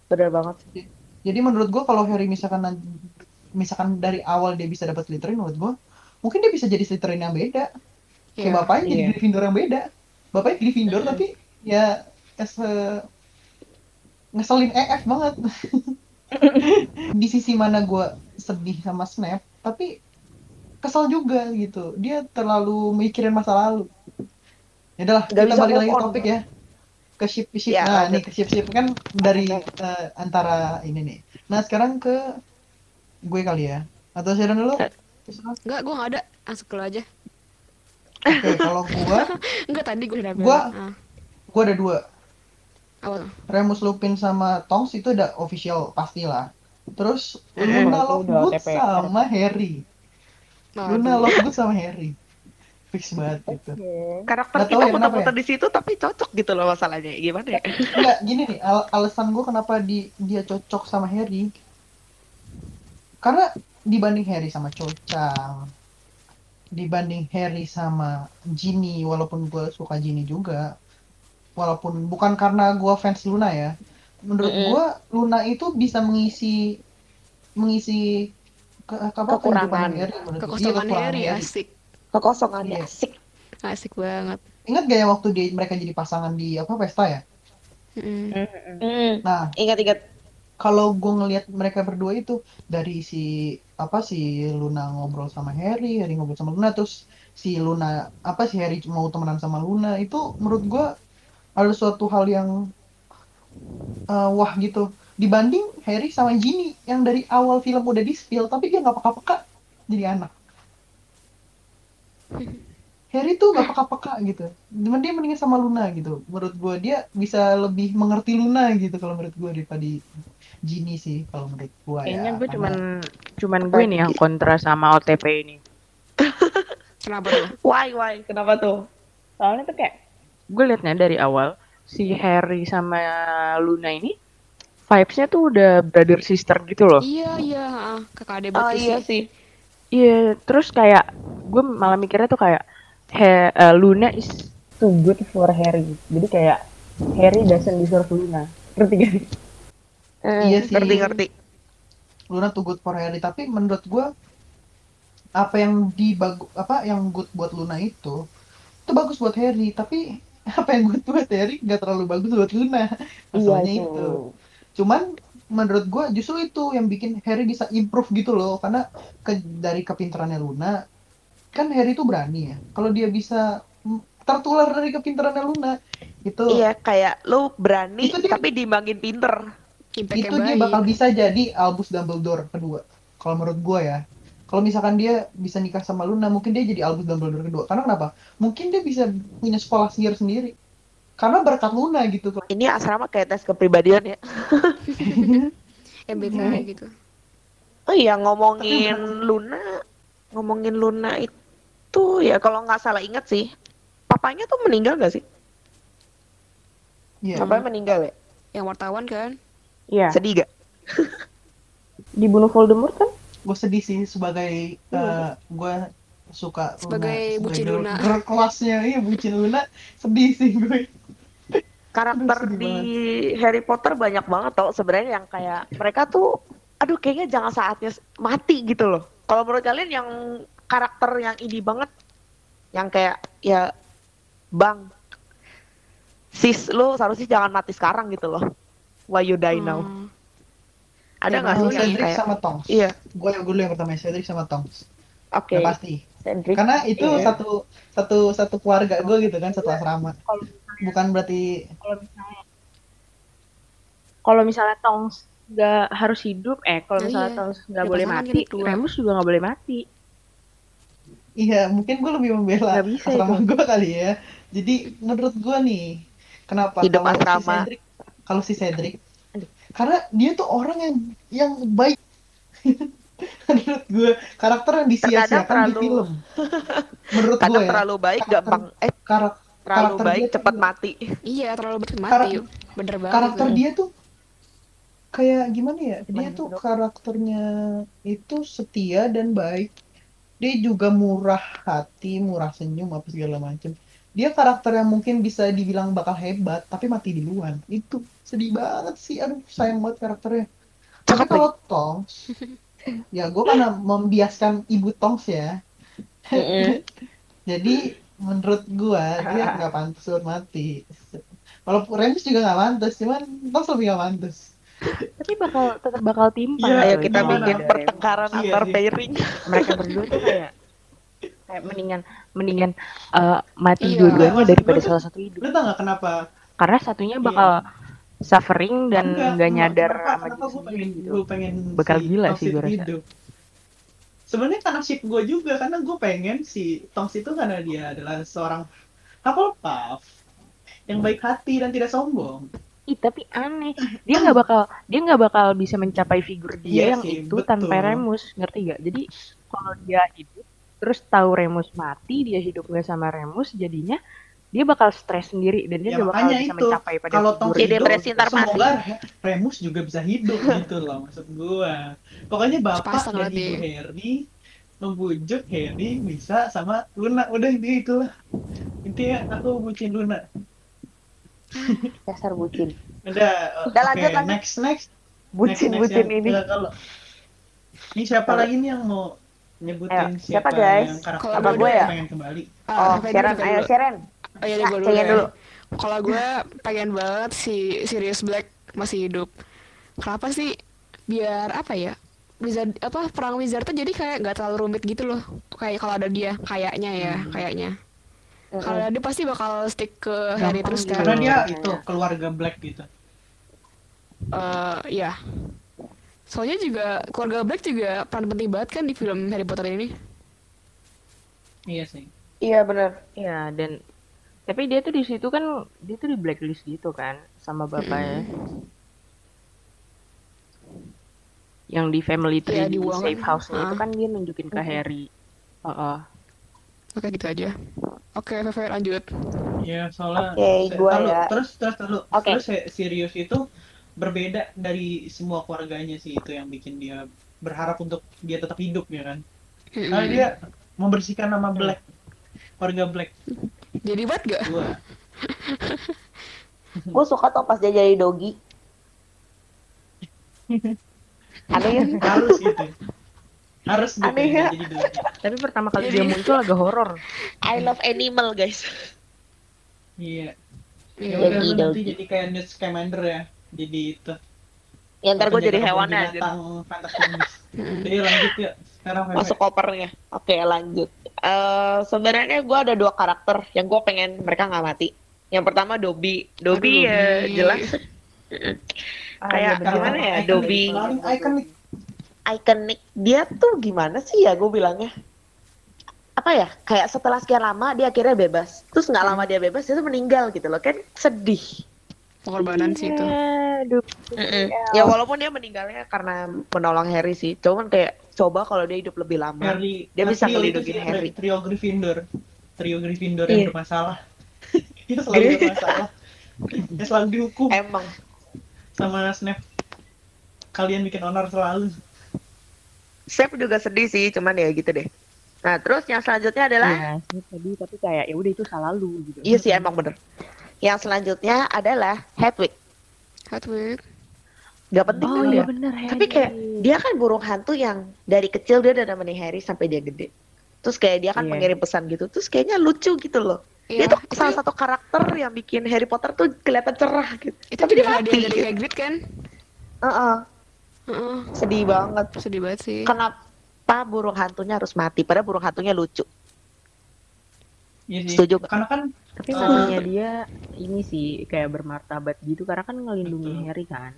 Bener banget. Jadi menurut gue kalau Harry misalkan misalkan dari awal dia bisa dapat Slytherin menurut gue mungkin dia bisa jadi Slytherin yang beda. Kayak Iya. bapaknya jadi iya. Gryffindor yang beda. Bapaknya Gryffindor tapi ya as a- ngeselin EF banget. *laughs* Di sisi mana gue sedih sama Snap tapi kesel juga gitu. Dia terlalu mikirin masa lalu. Ya udahlah, kita bisa balik lagi on. topik ya. Ke ship ship. Ya, nah, nih ke ship ship kan dari eh, antara ini nih. Nah, sekarang ke gue kali ya. Atau Sharon dulu? Eh. Enggak, gua nggak ada. Langsung ke lu aja. Oke, kalau gua, *laughs* Enggak tadi gua udah Gua- bilang. Ah, gua ada dua. Tuh? Remus Lupin sama Tongs itu udah official pastilah. Terus Mm-mm. Luna udah Lovegood sama Harry. Luna Aduh. Lovegood sama Harry. Fix banget gitu. Karakter tahu kita ya kenapa muter-muter di situ tapi cocok gitu loh masalahnya. Gimana ya? Enggak, gini nih, al- alasan gua kenapa di, dia cocok sama Harry. Karena dibanding Harry sama Cho Chang, dibanding Harry sama Ginny, walaupun gue suka Ginny juga, walaupun bukan karena gua fans Luna ya, menurut Mm-mm. gua Luna itu bisa mengisi mengisi ke, ke apa, Kekurangan. gua. Iya, Kekosongan kekurangan Harry asik. Kekosongannya Iya. asik. Asik banget. Ingat gak ya waktu dia mereka jadi pasangan di apa pesta ya? Mm. Hmm, Nah, Ingat-ingat. kalau gue ngelihat mereka berdua itu dari si apa si Luna ngobrol sama Harry, Harry ngobrol sama Luna, terus si Luna apa si Harry mau temenan sama Luna itu menurut gue ada suatu hal yang eh, wah gitu dibanding Harry sama Ginny yang dari awal film udah di spill tapi dia nggak peka-peka jadi anak. *laughs* Harry tuh nggak peka-peka gitu. Cuman dia mendingan sama Luna gitu. Menurut gue dia bisa lebih mengerti Luna gitu kalau menurut gue daripada Ginny sih kalau menurut gue ya. Kayaknya gue Karena- cuman cuman gue nih yang kontra sama OTP ini. *laughs* Kenapa tuh? Why, why? Kenapa tuh? Soalnya tuh kayak gue liatnya dari awal si Harry sama Luna ini vibes-nya tuh udah brother sister gitu loh. iya, iya, kakak adik Oh iya sih. sih. Iya, terus kayak gue malah mikirnya tuh kayak He- eh, Luna is too good for Harry. Jadi kayak Harry doesn't deserve Luna. Ngerti gak? sih? Iya sih. Ngerti-ngerti. Luna tuh good for Harry tapi menurut gua apa yang di bagu- apa yang good buat Luna itu itu bagus buat Harry tapi apa yang good buat Harry nggak terlalu bagus buat Luna. Masalahnya Iya, itu. Cuman menurut gua justru itu yang bikin Harry bisa improve gitu loh. Karena ke, dari kepintarannya Luna kan Harry tuh berani ya. Kalau dia bisa tertular dari kepintarannya Luna itu Iya, kayak lu berani Itu dia- tapi dimbangin pinter. Itu dia baik. bakal bisa jadi Albus Dumbledore kedua. Kalau menurut gua ya kalau misalkan dia bisa nikah sama Luna mungkin dia jadi Albus Dumbledore kedua karena kenapa mungkin dia bisa punya sekolah sihir sendiri karena berkat Luna gitu Ini asrama kayak tes kepribadian ya. *laughs* MBTI gitu. Oh iya ngomongin Luna, ngomongin Luna itu ya kalau nggak salah ingat sih, papanya tuh meninggal gak sih? Iya. Papanya meninggal ya? Yang wartawan kan? Iya, Sedih gak? dibunuh Voldemort kan? Gue sedih sih sebagai eh gue suka Luna, Sebagai bucin girl- Luna. girl kelasnya iya bucin Luna sedih sih gue. Karakter Aduh, sedih di Harry Potter banyak banget tau sebenarnya yang kayak mereka tuh aduh kayaknya jangan saatnya mati gitu loh. Kalau menurut kalian yang karakter yang ini banget yang kayak ya Bang sis lu seharusnya jangan mati sekarang gitu loh. Why you die now? Ada nggak sih Cedric kayak sama Tongs. Iya, Gue yang dulu yang pertama Cedric sama Tongs. oke. Ya pasti. Cedric. Karena itu Iya. satu satu satu keluarga gue gitu kan satu asrama. Kalau Bukan berarti kalau misalnya kalau misalnya Tongs nggak harus hidup, eh kalau Nah, misalnya iya. Tongs nggak boleh mati, gitu. Remus juga nggak boleh mati. Iya, mungkin gue lebih membela Nggak bisa asrama itu. gue kali ya. Jadi menurut gue nih, kenapa Hidup kalau asrama. si Cedric, kalau si Cedric, karena dia tuh orang yang yang baik. *laughs* menurut gue karakter yang disia-siakan di film. *laughs* Menurut gue ya, terlalu baik Karakter- gampang eh karak- terlalu karakter baik dia cepat mati. Iya, terlalu bermati. Karak- Bener banget. karakter itu. dia tuh kayak gimana ya? Dia tuh tuh? karakternya itu setia dan baik. Dia juga murah hati, murah senyum apa segala macem. Dia karakter yang mungkin bisa dibilang bakal hebat, tapi mati di luar. Itu sedih banget sih. Aduh, sayang banget karakternya. Tapi kalau Tongs, *laughs* ya gue karena membiaskan ibu Tongs ya. *laughs* Jadi menurut gua dia *laughs* nggak pantas buat mati. Kalau Remus juga nggak pantas, cuman Tongs lebih nggak pantas. Tapi bakal tetap bakal timpang. Iya, Ayo coy, kita bikin pertengkaran Iya, antar iya. pairing. Mereka berdua tuh kayak kayak mendingan mendingan eh, mati Iya. dua-duanya daripada salah satu hidup. Lu tau nggak kenapa? Karena satunya Iya. bakal suffering dan nggak enggak, nyadar kenapa, sama kenapa gue pengen gitu. gue pengen Bakal si gila sih gua rasa. hidup. Sebenarnya karena ship gue juga karena gue pengen si Tongs itu karena dia adalah seorang Hufflepuff yang baik hati dan tidak sombong. Ih, tapi aneh. Dia nggak bakal dia nggak bakal bisa mencapai figur dia Iya yang sih, itu betul. tanpa Remus, ngerti gak? Jadi kalau dia hidup terus tahu Remus mati, dia hidup nggak sama Remus, jadinya dia bakal stres sendiri dan dia Ya, nggak bakal bisa itu. mencapai pada Kalau Tongs Jadi depresi ntar mati. semoga Remus juga bisa hidup *laughs* gitu loh maksud gua. Pokoknya bapak Sepasang dan ibu Harry membujuk Harry bisa sama Luna. Udah intinya itulah. Intinya aku bucin Luna. *laughs* Dasar bucin. Udah, Udah, lanjut, lanjut. next next. Bucin Next, next bucin yang- ini. kalau ini siapa lagi nih yang mau nyebutin Ayo, siapa, siapa, guys? yang karakter Kalau Apa gue ya? pengen kembali? Ah, Oh, Sharon, ayo. Sharon. Oh iya, gue dulu ya. dulu. Kalau gue pengen banget si Sirius Black masih hidup. Kenapa sih? Biar apa ya? Wizard apa perang wizard tuh jadi kayak nggak terlalu rumit gitu loh. Kayak kalau ada dia, kayaknya ya, Hmm. kayaknya. Kalau ada dia pasti bakal stick ke Harry Gampang terus gitu. kan. Karena dia itu keluarga Black gitu. Eh, ya. Soalnya juga keluarga Black juga peran penting banget kan di film Harry Potter ini. Iya sih. Iya benar. Iya, dan tapi dia tuh di situ kan dia tuh di blacklist gitu kan sama bapaknya. Yang di family tree Iya, di dibuang safe house-nya itu Ah. kan dia nunjukin ke Harry. Heeh. Oke gitu aja. Oke, Feve lanjut. Ya soalnya Oke, se- gua ya. terus terus terus Oke. terus se- Sirius itu berbeda dari semua keluarganya sih itu yang bikin dia berharap untuk dia tetap hidup ya kan. Karena dia membersihkan nama Black. Keluarga Black Jadi buat gak? gua. *laughs* Gue suka tuh pas dia jadi doggy. *laughs* Aneh ya? Harus gitu. Harus gitu Aneh ya. jadi dulu. Tapi pertama kali dia muncul agak horor. I love animal guys. Iya. Iya, Ya udah nanti jadi kayak Newt Scamander ya. Jadi itu. Ya ntar gue jadi aja. fantastis. Mm-mm. *laughs* Jadi lanjut ya. Sekarang. Masuk kopernya. Oke lanjut. Eh Sebenarnya gue ada dua karakter yang gue pengen mereka nggak mati. Yang pertama Dobby. Dobby Aduh, ya Dobby. jelas. Ah, *laughs* Kayak iya gimana ya, Iconic, Dobby. Paling ikonik. Ikonik. Dia tuh gimana sih ya gue bilangnya? Apa ya? Kayak setelah sekian lama dia akhirnya bebas. Terus nggak lama dia bebas dia tuh meninggal gitu loh kan sedih. Pengorbanan sih itu. Aduh. Ya walaupun dia meninggalnya karena menolong Harry sih. Cuman kayak coba kalau dia hidup lebih lama. Harry, Dia bisa trio itu ngelindungin Harry. Trio Gryffindor. Trio Gryffindor Iya. yang bermasalah. *laughs* Dia selalu ada masalah. Dia selalu dihukum Emang. sama Snap. Kalian bikin honor selalu. Snap juga sedih sih, cuman ya gitu deh. Nah, terus yang selanjutnya adalah Iya, sih tadi tapi kayak ya udah itu salah lu gitu. Iya sih emang bener. Yang selanjutnya adalah Hedwig. Hedwig. Gak penting Oh kan iya dia. bener Tapi kayak dia kan burung hantu yang dari kecil dia udah nemenin Harry sampai dia gede. Terus kayak dia kan Iya. mengirim pesan gitu. Terus kayaknya lucu gitu loh. Iya, dia tuh itu, salah satu karakter yang bikin Harry Potter tuh kelihatan cerah gitu. itu Tapi dia mati. hadiah dari Hagrid kan? Heeh, Heeh, sedih banget. sedih banget sih. Kenapa burung hantunya harus mati? Padahal burung hantunya lucu. Iya sih. Setuju. Karena kan Tapi matinya dia ini sih kayak bermartabat gitu karena kan ngelindungi Betul. Harry kan.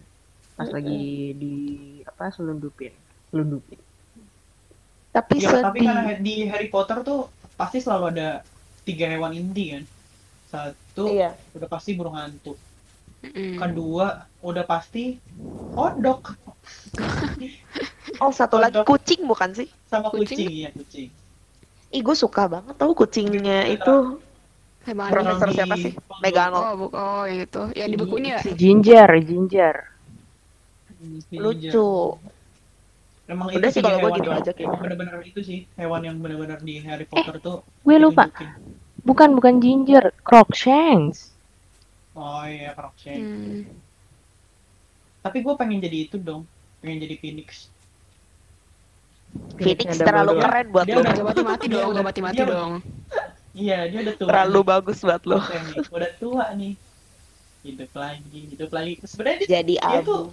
Pas Mm-mm. lagi di apa selundupin. Selundupin. Tapi ya, tapi sedih. karena di Harry Potter tuh pasti selalu ada tiga hewan inti kan. Satu Iya. udah pasti burung hantu. Mm-mm. Kedua udah pasti kodok *laughs* Oh, satu lagi kucing bukan sih? sama Kucing? kucing, ya kucing. Ih, gue suka banget tau kucingnya itu. Hebat. Profesor di siapa sih? Megano. Oh, bu- oh, yang itu. Yang di bukunya. Si Ginger, Ginger. Si Lucu. Emang Udah itu sih kalau gua gitu yang- aja kayaknya. Bener-bener itu sih hewan yang bener-bener di Harry Potter tuh. Gue lupa. ditunjukin. Bukan bukan Ginger, Crookshanks. Oh iya, Crookshanks. Hmm. Tapi gue pengen jadi itu dong. Pengen jadi Phoenix. Phoenix terlalu keren buat Dia lo. udah- Gak mati-mati dong, udah- gak mati-mati dong. Iya, dia udah tua. Terlalu nih. bagus buat lo. Nih, udah tua nih. Hidup lagi, hidup lagi. Sebenarnya dia, Jadi dia abu. tuh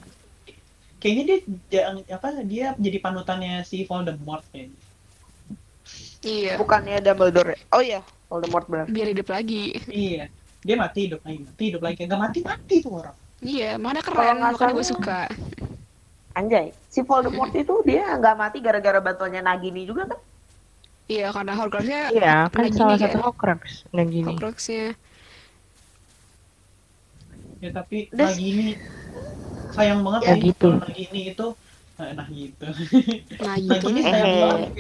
kayaknya dia jangan apa dia jadi panutannya si Voldemort kayaknya. Iya. Bukannya Dumbledore. ya? Oh iya, Voldemort benar. Biar hidup lagi. Iya. Dia mati hidup lagi, mati hidup lagi. Gak mati mati tuh orang. Iya, mana Kalau keren, makanya gue suka. Anjay, si Voldemort itu dia nggak mati gara-gara bantuannya Nagini juga kan? Iya, karena Horcruxnya Iya, kan salah kan? satu Horcrux Nagini. Horcruxnya Ya tapi Udah. lagi ini sayang banget Ya gitu. kalau lagi ini itu nah, nah gitu. Nah *laughs* Lagi gitu ini deh. sayang Eh. banget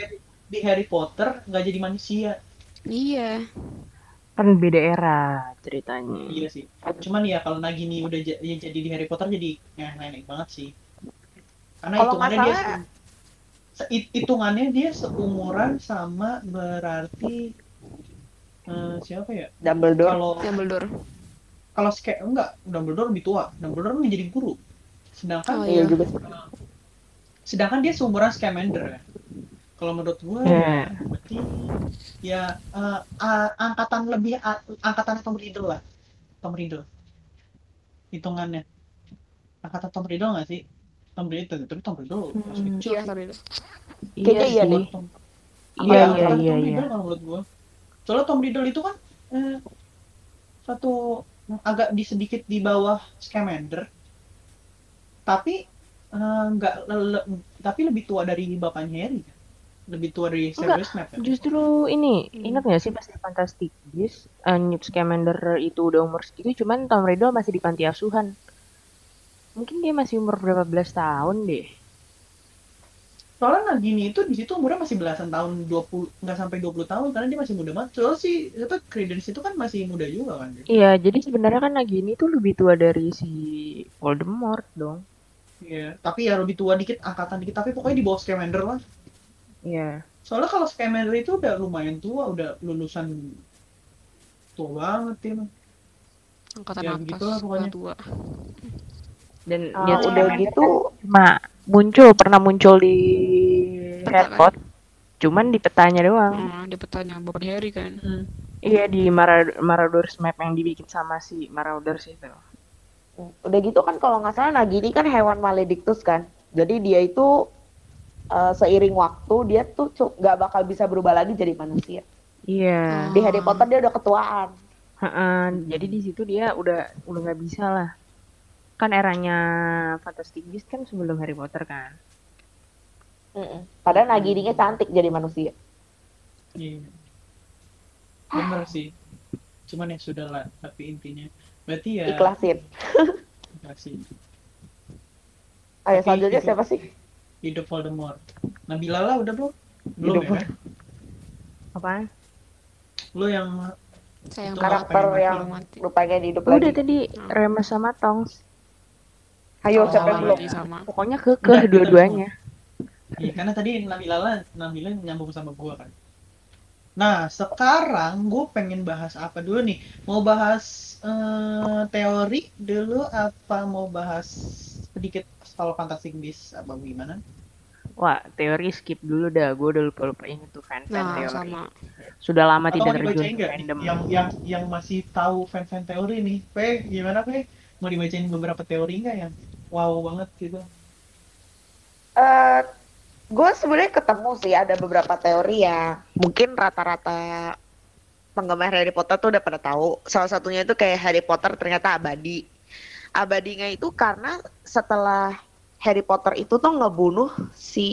di- Harry Potter nggak jadi manusia. Iya. Kan beda era ceritanya. Iya sih. Cuman ya kalau Nagini udah ya jadi di Harry Potter jadi ya nenek banget sih. Karena Kalau nggak hitungannya dia salah- se- se- hit- hitungannya dia seumuran sama berarti eh, siapa ya? Dumbledore. Kalau Dumbledore. kalau kayak enggak Dumbledore lebih tua. Dumbledore menjadi guru. Sedangkan Oh, Iya iya. juga. sih. sedangkan dia seumuran Scamander ya. Kalau menurut gue Iya. berarti ya eh, a- angkatan lebih a- angkatan Tom Riddle lah. Tom Riddle. Hitungannya. Angkatan Tom Riddle nggak sih? Tom Riddle, tapi Tom Riddle masih Hmm. kecil. Iya, sorry. Kayaknya iya sih. deh. Tom- Iya, Iya, iya, iya, Tom iya. Riddle kalau menurut gue. Soalnya Tom Riddle itu kan eh, satu agak di sedikit di bawah Scamander. Tapi eh, nggak le- tapi lebih tua dari bapaknya Harry kan? Lebih tua dari Enggak, Severus Snape kan? Justru ini, Hmm. ingat nggak sih pas di Fantastic Beasts, uh, Newt Scamander itu udah umur segitu, cuman Tom Riddle masih di panti asuhan. Mungkin dia masih umur berapa belas tahun deh. Soalnya Nagini itu di situ umurnya masih belasan tahun 20 nggak sampai 20 tahun karena dia masih muda banget. Soalnya si apa Credence itu kan masih muda juga kan dia. Iya, jadi sebenarnya kan Nagini tuh lebih tua dari si Voldemort dong. Iya, tapi ya lebih tua dikit, angkatan dikit, tapi pokoknya di bawah Scamander lah. Iya. Soalnya kalau Scamander itu udah lumayan tua, udah lulusan tua banget dia mah. Angkatan Ya, atas. begitulah pokoknya. tua. Dan Ah, dia udah Scamander gitu cuma muncul, pernah muncul di kan? Potter. Cuman di petanya doang. Hmm, dia petanya Bapak Harry kan. Iya di Mara Marauders map yang dibikin sama si Marauders itu. Udah gitu kan kalau nggak salah Nagini kan hewan maledictus kan. Jadi dia itu eh, seiring waktu dia tuh nggak bakal bisa berubah lagi jadi manusia. Iya. Di Harry Potter dia udah ketuaan. Heeh, jadi di situ dia udah udah nggak bisa lah. Kan eranya Fantastic Beasts kan sebelum Harry Potter kan. Mm-mm. Padahal Nagininya cantik jadi manusia. Iya. Bener sih. Cuman ya sudah lah, tapi intinya berarti ya Ikhlasin. *laughs* kasih Ayo selanjutnya siapa sih? hidup Voldemort. Nabila lah udah belum? Belum Hidup ya? kan? Apaan? Lu yang sayang karakter yang belum mati. pengen hidup Udah lagi tadi Hmm. Remes sama Tongs. Ayo Oh, siapa yang belum sama Pokoknya kekeh dua-duanya. Iya, karena tadi Nabila Nabila nyambung sama gua kan. Nah, sekarang gue pengen bahas apa dulu nih? Mau bahas eh, teori dulu apa mau bahas sedikit soal Fantastic Beasts apa gimana? Wah, teori skip dulu dah. Gue udah lupa-lupain itu fan-fan nah teori. sama Sudah lama Atau tidak terjun ke fandom. Yang yang yang masih tahu fan-fan teori nih, Pe, gimana Pe? Mau dibacain beberapa teori nggak yang wow banget gitu? Eh, gue sebenarnya ketemu sih ada beberapa teori ya. Mungkin rata-rata penggemar Harry Potter tuh udah pada tahu. Salah satunya itu kayak Harry Potter ternyata abadi. Abadinya itu karena setelah Harry Potter itu tuh ngebunuh si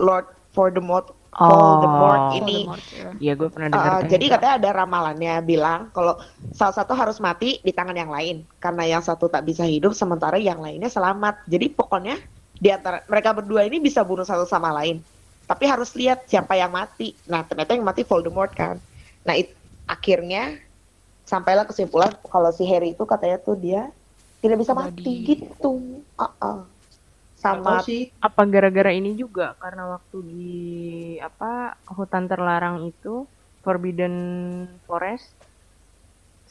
Lord Voldemort. Voldemort Oh, ini. Voldemort, ya. Iya, gue pernah Eh, dengar. jadi katanya ada ramalannya bilang kalau salah satu harus mati di tangan yang lain karena yang satu tak bisa hidup sementara yang lainnya selamat. Jadi pokoknya di antara mereka berdua ini bisa bunuh satu sama lain. Tapi harus lihat siapa yang mati. Nah, ternyata yang mati Voldemort kan. Nah, it- akhirnya sampailah kesimpulan kalau si Harry itu katanya tuh dia tidak bisa mati gitu. Uh-uh. Atau Sama sih apa gara-gara ini juga karena waktu di apa hutan terlarang itu Forbidden Forest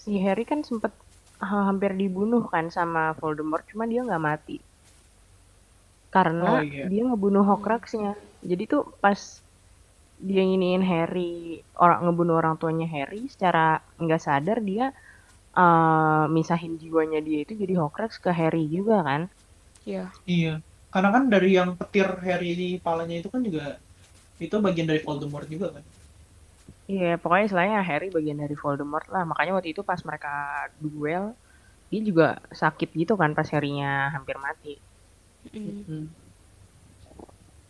si Harry kan sempet ha- hampir dibunuh kan sama Voldemort cuma dia nggak mati karena Oh, iya. dia ngebunuh Horcruxnya jadi tuh pas dia nginiin Harry orang ngebunuh orang tuanya Harry secara nggak sadar dia eh, misahin jiwanya dia itu jadi Horcrux ke Harry juga kan Iya. Iya, karena kan dari yang petir Harry di palanya itu kan juga itu bagian dari Voldemort juga kan. Iya, pokoknya istilahnya Harry bagian dari Voldemort lah. Makanya waktu itu pas mereka duel, dia juga sakit gitu kan pas Harry-nya hampir mati. Mm. Hmm.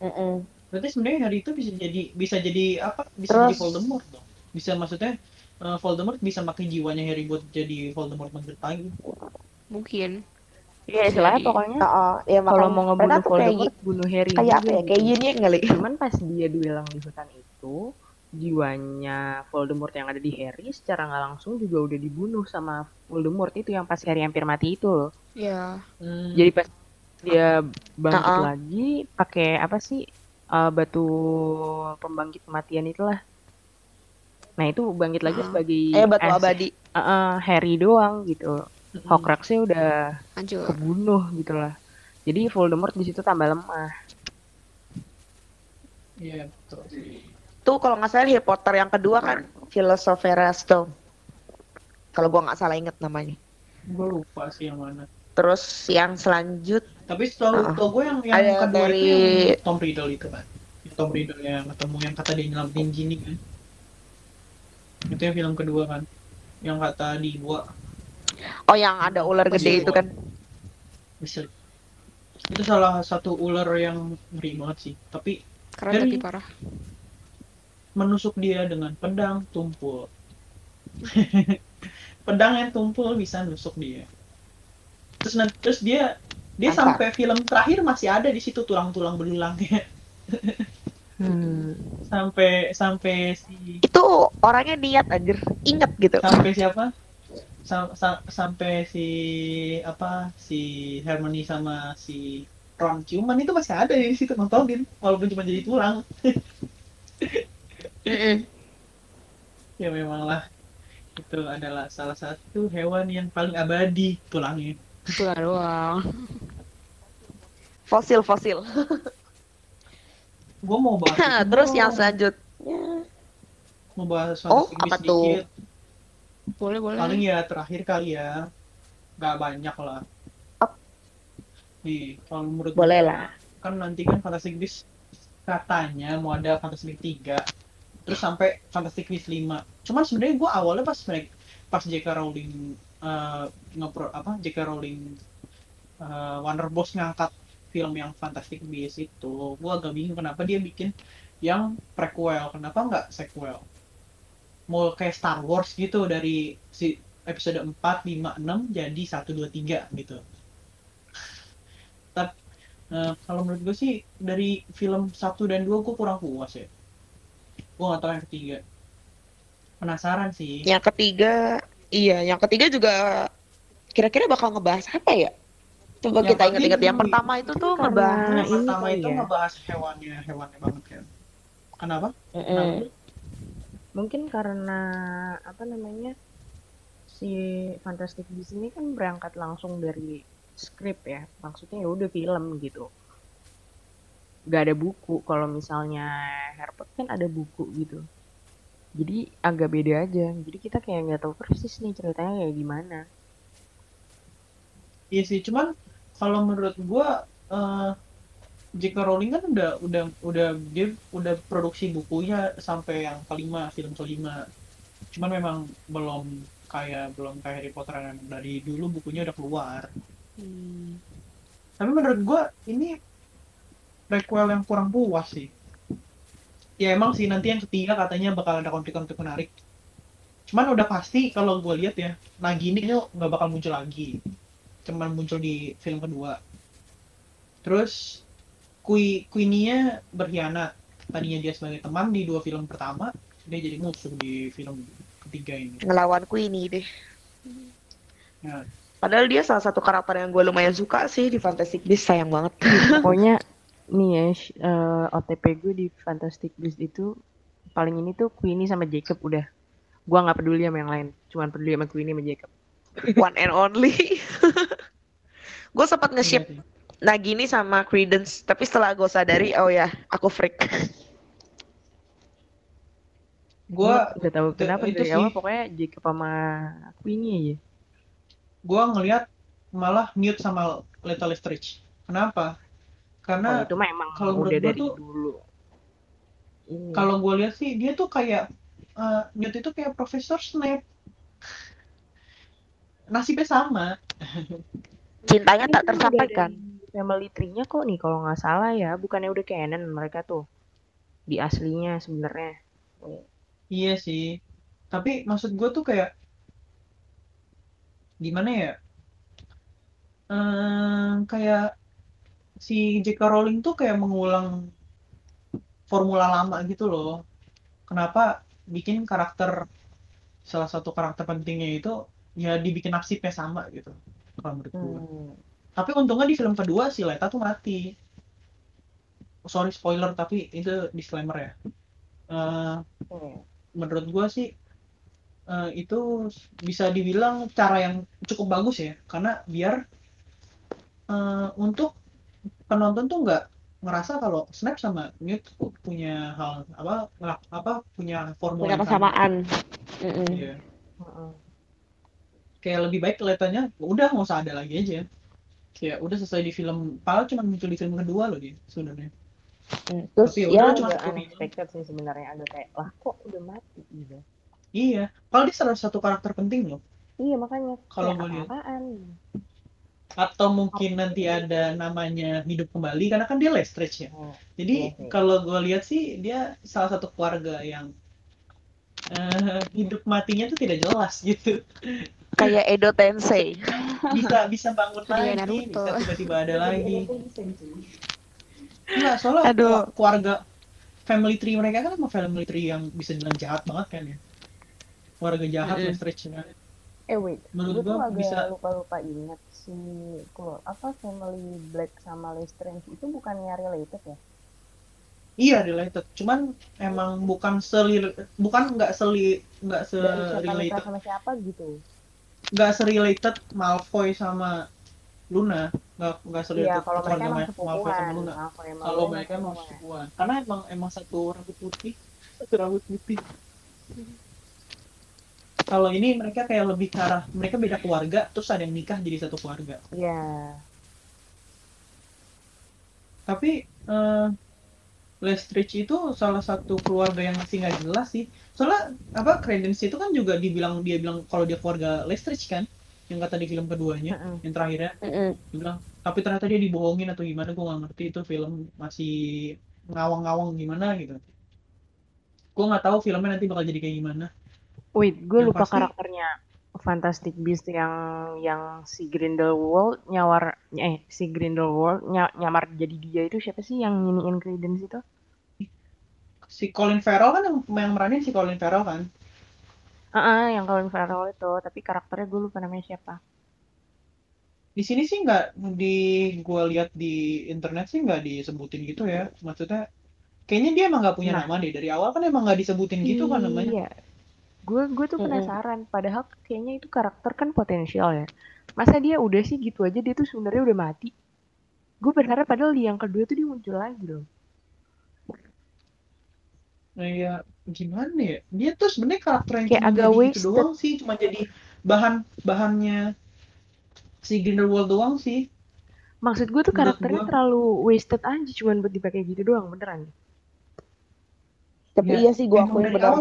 Mm-mm. Berarti sebenarnya Harry itu bisa jadi bisa jadi apa? Bisa Terus- jadi Voldemort dong. Bisa maksudnya eh, Voldemort bisa pakai jiwanya Harry buat jadi Voldemort menderita gitu. mungkin Iya, istilahnya Jadi, pokoknya Uh-uh. Ya, kalau mau ngebunuh tuh kayak Voldemort, bunuh Harry kayak apa juga ya? Kayak gitu. yang kali. Cuman pas dia duelang di hutan itu, jiwanya Voldemort yang ada di Harry secara nggak langsung juga udah dibunuh sama Voldemort itu yang pas Harry hampir mati itu loh. ya Hmm. Jadi pas dia bangkit Uh-uh. lagi pakai apa sih eh, batu pembangkit kematian itulah. Nah itu bangkit lagi sebagai Eh, batu abadi. eh, eh, Harry doang gitu. Hmm. Horcruxnya udah hancur kebunuh gitu lah. Jadi Voldemort di situ tambah lemah. Iya, betul. Tuh kalau nggak salah Harry Potter yang kedua kan Philosopher's Stone. Kalau gua nggak salah inget namanya. Gue lupa sih yang mana. Terus yang selanjut Tapi setahu Ah. setahu gue yang yang Ada kedua dari- itu yang Tom Riddle itu kan. Tom Riddle yang ketemu yang kata dia nyelamatin Ginny kan. Itu yang film kedua kan. Yang kata dibawa oh yang ada ular gede Masih itu kan. bisa. Itu salah satu ular yang ngeri banget sih. Tapi keren Harry. tapi parah menusuk dia dengan pedang tumpul. *laughs* pedang yang tumpul bisa nusuk dia. Terus nan- terus dia dia Mantap. sampai film terakhir masih ada di situ tulang-tulang belulangnya. *laughs* Hmm. sampai sampai si Itu orangnya niat anjir, inget gitu. sampai siapa? Sam- sa- sampai si apa si Hermione sama si Ron ciuman itu masih ada di situ nontonin walaupun cuma jadi tulang. *laughs* Ya memanglah itu adalah salah satu hewan yang paling abadi tulangnya. itu lah doang Fosil fosil. Gue mau bahas *laughs* Terus yang selanjutnya mau bahas Oh, apa tuh? Boleh boleh Paling ya terakhir kali ya. Gak banyak lah. Up. Nih, kalau menurut boleh lah. kan nanti kan Fantastic Beasts katanya mau ada Fantastic Beasts 3 terus sampai Fantastic Beasts 5 cuman sebenarnya gue awalnya pas mereka pas J.K. Rowling eh, ngepro apa J.K. Rowling eh, Warner Bros ngangkat film yang Fantastic Beasts itu gue agak bingung kenapa dia bikin yang prequel kenapa nggak sequel mau kayak Star Wars gitu dari si episode 4, 5, 6 jadi 1, 2, 3 gitu tapi Nah, kalau menurut gue sih dari film 1 dan 2 gue kurang puas ya. Gue gak tahu yang ketiga. penasaran sih. Yang ketiga, iya, yang ketiga juga kira-kira bakal ngebahas apa ya? Coba Yang kita ingat-ingat. Yang pertama itu tuh karena- ngebahas. Yang pertama itu ya. ngebahas hewannya, hewannya banget kan. Kenapa? Mm-mm. Mungkin karena apa namanya si Fantastic Beasts ini kan berangkat langsung dari skrip ya, maksudnya ya udah film gitu. Gak ada buku. Kalau misalnya Potter kan ada buku gitu. Jadi agak beda aja. Jadi kita kayak nggak tahu persis nih ceritanya kayak gimana. Iya sih, cuman kalau menurut gua eh J.K. Rowling kan udah udah udah dia udah produksi bukunya sampai yang kelima, film kelima. Cuman memang belum kayak belum kayak Harry Potter yang dari dulu bukunya udah keluar. Tapi menurut gua ini prequel yang kurang puas sih. Ya emang sih nanti yang ketiga katanya bakal ada konflik-konflik menarik. Cuman udah pasti kalau gue lihat ya, Nagini ini nggak bakal muncul lagi. Cuman muncul di film kedua. Terus Kui Queenie-nya berkhianat. Tadinya dia sebagai teman di dua film pertama, dia jadi musuh di film ketiga ini. Ngelawan Queenie deh. Ya, Padahal dia salah satu karakter yang gue lumayan suka sih di Fantastic Beasts, sayang banget. *laughs* Pokoknya nih ya sh- eh, OTP gue di Fantastic Beasts itu paling ini tuh Queenie sama Jacob udah. Gua nggak peduli sama yang lain, cuman peduli sama Queenie sama Jacob. One and only. *laughs* gue sempat iya nge-ship sih. Nagini sama Credence, tapi setelah gue sadari, oh ya, aku freak. Gua udah tahu itu- kenapa itu dari awal sih. pokoknya Jacob sama Queenie aja. gua ngelihat malah Newt sama Little Stretch. Kenapa? Oh, Karena itu mah emang kalau menurut udah gua dari tuh- dulu. Ini. kalau gue lihat sih dia tuh kayak eh, Newt itu kayak Profesor Snape. Nasibnya sama. Cintanya tak udah tersampaikan. Family tree-nya kok nih kalau nggak salah ya, bukannya udah canon mereka tuh di aslinya sebenarnya. Iya sih. Tapi maksud gue tuh kayak gimana ya? Ehm, kayak si J.K. Rowling tuh kayak mengulang formula lama gitu loh. Kenapa bikin karakter salah satu karakter pentingnya itu ya dibikin nasibnya sama gitu. Kalau menurut gue. Hmm. Tapi untungnya di film kedua si Leta tuh mati. Sorry spoiler tapi itu disclaimer ya. Hmm. menurut gua sih eh, itu bisa dibilang cara yang cukup bagus ya karena biar eh, untuk penonton tuh nggak ngerasa kalau Snap sama Newt punya hal apa apa punya formula Punya. Iya. Heeh. kayak lebih baik kelihatannya udah nggak usah ada lagi aja kayak udah selesai di film padahal cuma muncul di film kedua loh dia sebenarnya Mm. Terus Tapi ya, udah, cuma unexpected sih sebenarnya agak kayak lah kok udah mati gitu. iya kalau dia salah satu karakter penting loh Iya makanya Kalau gua lihat. atau mungkin nanti ada namanya hidup kembali karena kan dia Lestrange ya Oh, Jadi Iya sih. kalau gue lihat sih dia salah satu keluarga yang eh, hidup matinya tuh tidak jelas gitu. Kayak Edo Tensei. Bisa bisa bangun lagi, bisa tiba-tiba ada lagi. Enggak, soalnya Aduh. keluarga family tree mereka kan emang family tree yang bisa bilang jahat banget kan ya. Keluarga jahat Mm-mm. Lestrange kan. Eh wait, Menurut gua bisa- lupa-lupa ingat si kalau apa family Black sama Lestrange itu bukannya related ya? Iya related, cuman emang bukan seli bukan nggak seli nggak nikah se-related sama siapa gitu? Nggak se-related Malfoy sama Luna. Nggak nggak se-related kalau mereka emang Ma- Malfoy sama Luna. Malfoy kalau mereka emang sepupuan. karena emang emang satu rambut putih satu rambut putih. Kalau ini mereka kayak lebih ke arah mereka beda keluarga terus ada yang nikah jadi satu keluarga. Iya. tapi eh Lestridge itu salah satu keluarga yang masih nggak jelas sih. Soalnya apa Credence itu kan juga dibilang dia bilang kalau dia keluarga Lestridge kan yang kata di film keduanya Heeh. yang terakhirnya. Dia bilang tapi ternyata dia dibohongin atau gimana gue nggak ngerti itu film masih ngawang-ngawang gimana gitu. Gue nggak tahu filmnya nanti bakal jadi kayak gimana. Wait, gue Yang lupa pasti- karakternya. Fantastic Beast yang yang si Grindelwald nyawar eh si Grindelwald ny- nyamar jadi dia itu siapa sih yang nyiniin Credence itu? Si Colin Farrell kan yang yang meranin si Colin Farrell kan Heeh, yang Colin Farrell itu, tapi karakternya gue lupa namanya siapa. Di sini sih nggak di gua lihat di internet sih nggak disebutin gitu ya. Maksudnya kayaknya dia emang nggak punya Nah. nama deh. Dari awal kan emang nggak disebutin gitu kan namanya. Iya. Gue gue tuh penasaran, padahal kayaknya itu karakter kan potensial ya. Masa dia udah sih gitu aja dia tuh sebenarnya udah mati. Gue berharap padahal di yang kedua tuh dia muncul lagi loh. Ya gimana ya? Dia tuh sebenarnya karakter yang Kayak cuma agak jadi gitu wasted. doang sih, cuma jadi bahan bahannya si Grindelwald doang sih. Maksud gue tuh Menurut karakternya gua. terlalu wasted aja cuman buat dipakai gitu doang beneran. Tapi Ya, iya sih gue akuin benar.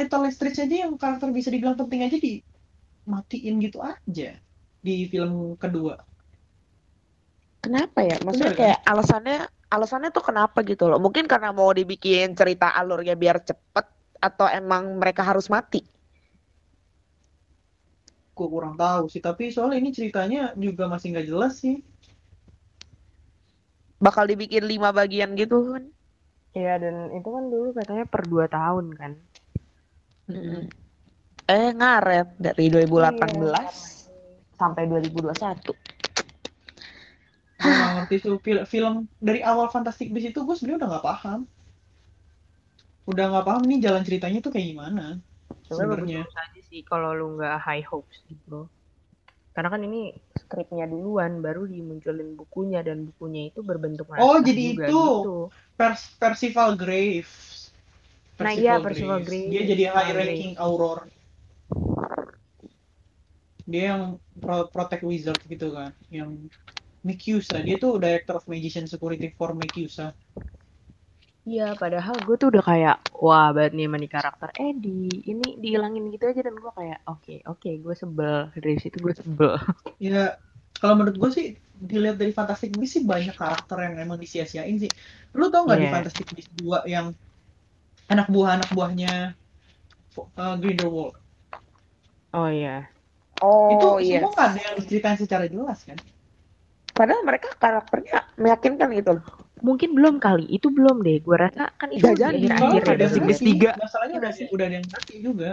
Little Lestridge aja yang karakter bisa dibilang penting aja di matiin gitu aja di film kedua. Kenapa ya? Maksudnya Bener kan? kayak alasannya alasannya tuh kenapa gitu loh? Mungkin karena mau dibikin cerita alurnya biar cepet atau emang mereka harus mati? Gue kurang tahu sih, tapi soal ini ceritanya juga masih nggak jelas sih. Bakal dibikin lima bagian gitu kan? Iya dan itu kan dulu katanya per dua tahun kan. Eh ngaret dari 2018 Iya. sampai 2021. Nggak ngerti tuh film, film dari awal Fantastic Beasts itu gue sebenarnya udah nggak paham. Udah nggak paham nih jalan ceritanya tuh kayak gimana sebenarnya. aja sih kalau lu nggak high hopes gitu. Karena kan ini skripnya duluan, baru dimunculin bukunya dan bukunya itu berbentuk Oh, jadi juga itu. gitu. Pers- Percival Graves. Nah, iya, Percival Graves. Dia jadi high Percival ranking Auror. Dia yang pro- protect wizard gitu kan, yang Mecusa. Dia tuh director of magician security for Mecusa. Iya, padahal gue tuh udah kayak wah banget nih sama nih karakter. Eh di ini dihilangin gitu aja dan gue kayak oke oke gue sebel dari situ gue sebel. *laughs* Ya, kalau menurut gue sih dilihat dari Fantastic Beasts sih banyak karakter yang emang disia-siain sih. Lu tau nggak di Iya. Fantastic Beasts 2 yang anak buah anak buahnya uh, Grindelwald Oh iya. Oh itu iya. semua nggak ada yang diceritain secara jelas kan? Padahal mereka karakternya meyakinkan gitu loh. Mungkin belum kali, itu belum deh. Gue rasa kan itu Udah di jadi. akhir-akhir Kalau ya. tiga. masalahnya Iya udah, sih. udah ada yang mati juga.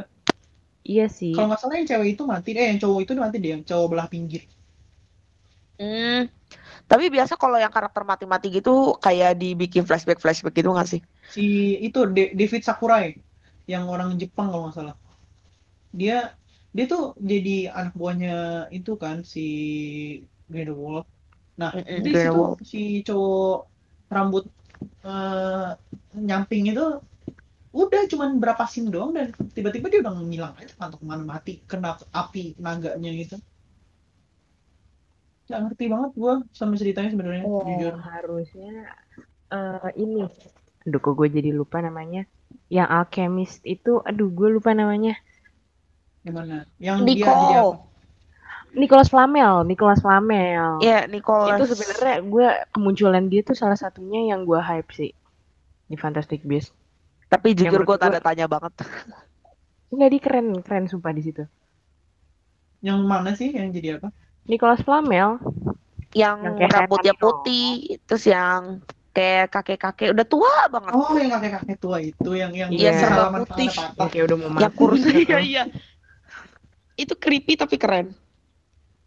Iya sih. Kalau nggak salah yang cewek itu mati, eh yang cowok itu mati deh, yang cowok belah pinggir. Hmm. Tapi biasa kalau yang karakter mati-mati gitu kayak dibikin flashback-flashback gitu nggak sih? Si itu De- David Sakurai, yang orang Jepang kalau nggak salah. Dia dia tuh jadi anak buahnya itu kan si Grindelwald. Nah, Mm-mm, di situ si cowok rambut eh, nyamping itu udah cuman berapa scene doang dan tiba-tiba dia udah ngilang aja atau ke mana mati kena api naganya gitu. Nggak ngerti banget gua sama ceritanya sebenarnya Oh, jujur. harusnya eh ini. Aduh, kok gue jadi lupa namanya. Yang alchemist itu, aduh, gue lupa namanya. Gimana? Yang dia jadi apa? Nicholas Flamel, Nicholas Flamel. Iya, Nicole. Itu sebenarnya gue kemunculan dia tuh salah satunya yang gue hype sih di Fantastic Beasts. Tapi Yang jujur gue tanda gua- tanya banget. *laughs* Enggak, dia keren, keren sumpah di situ. Yang mana sih yang jadi apa? Nicholas Flamel, Yang, Yang kayak rambutnya putih, terus yang kayak kakek-kakek udah tua banget. Oh, yang kakek-kakek tua itu yang yang Iya, yang serba putih. kayak udah mau mati. kurus. *laughs* Iya, iya. Itu creepy tapi keren.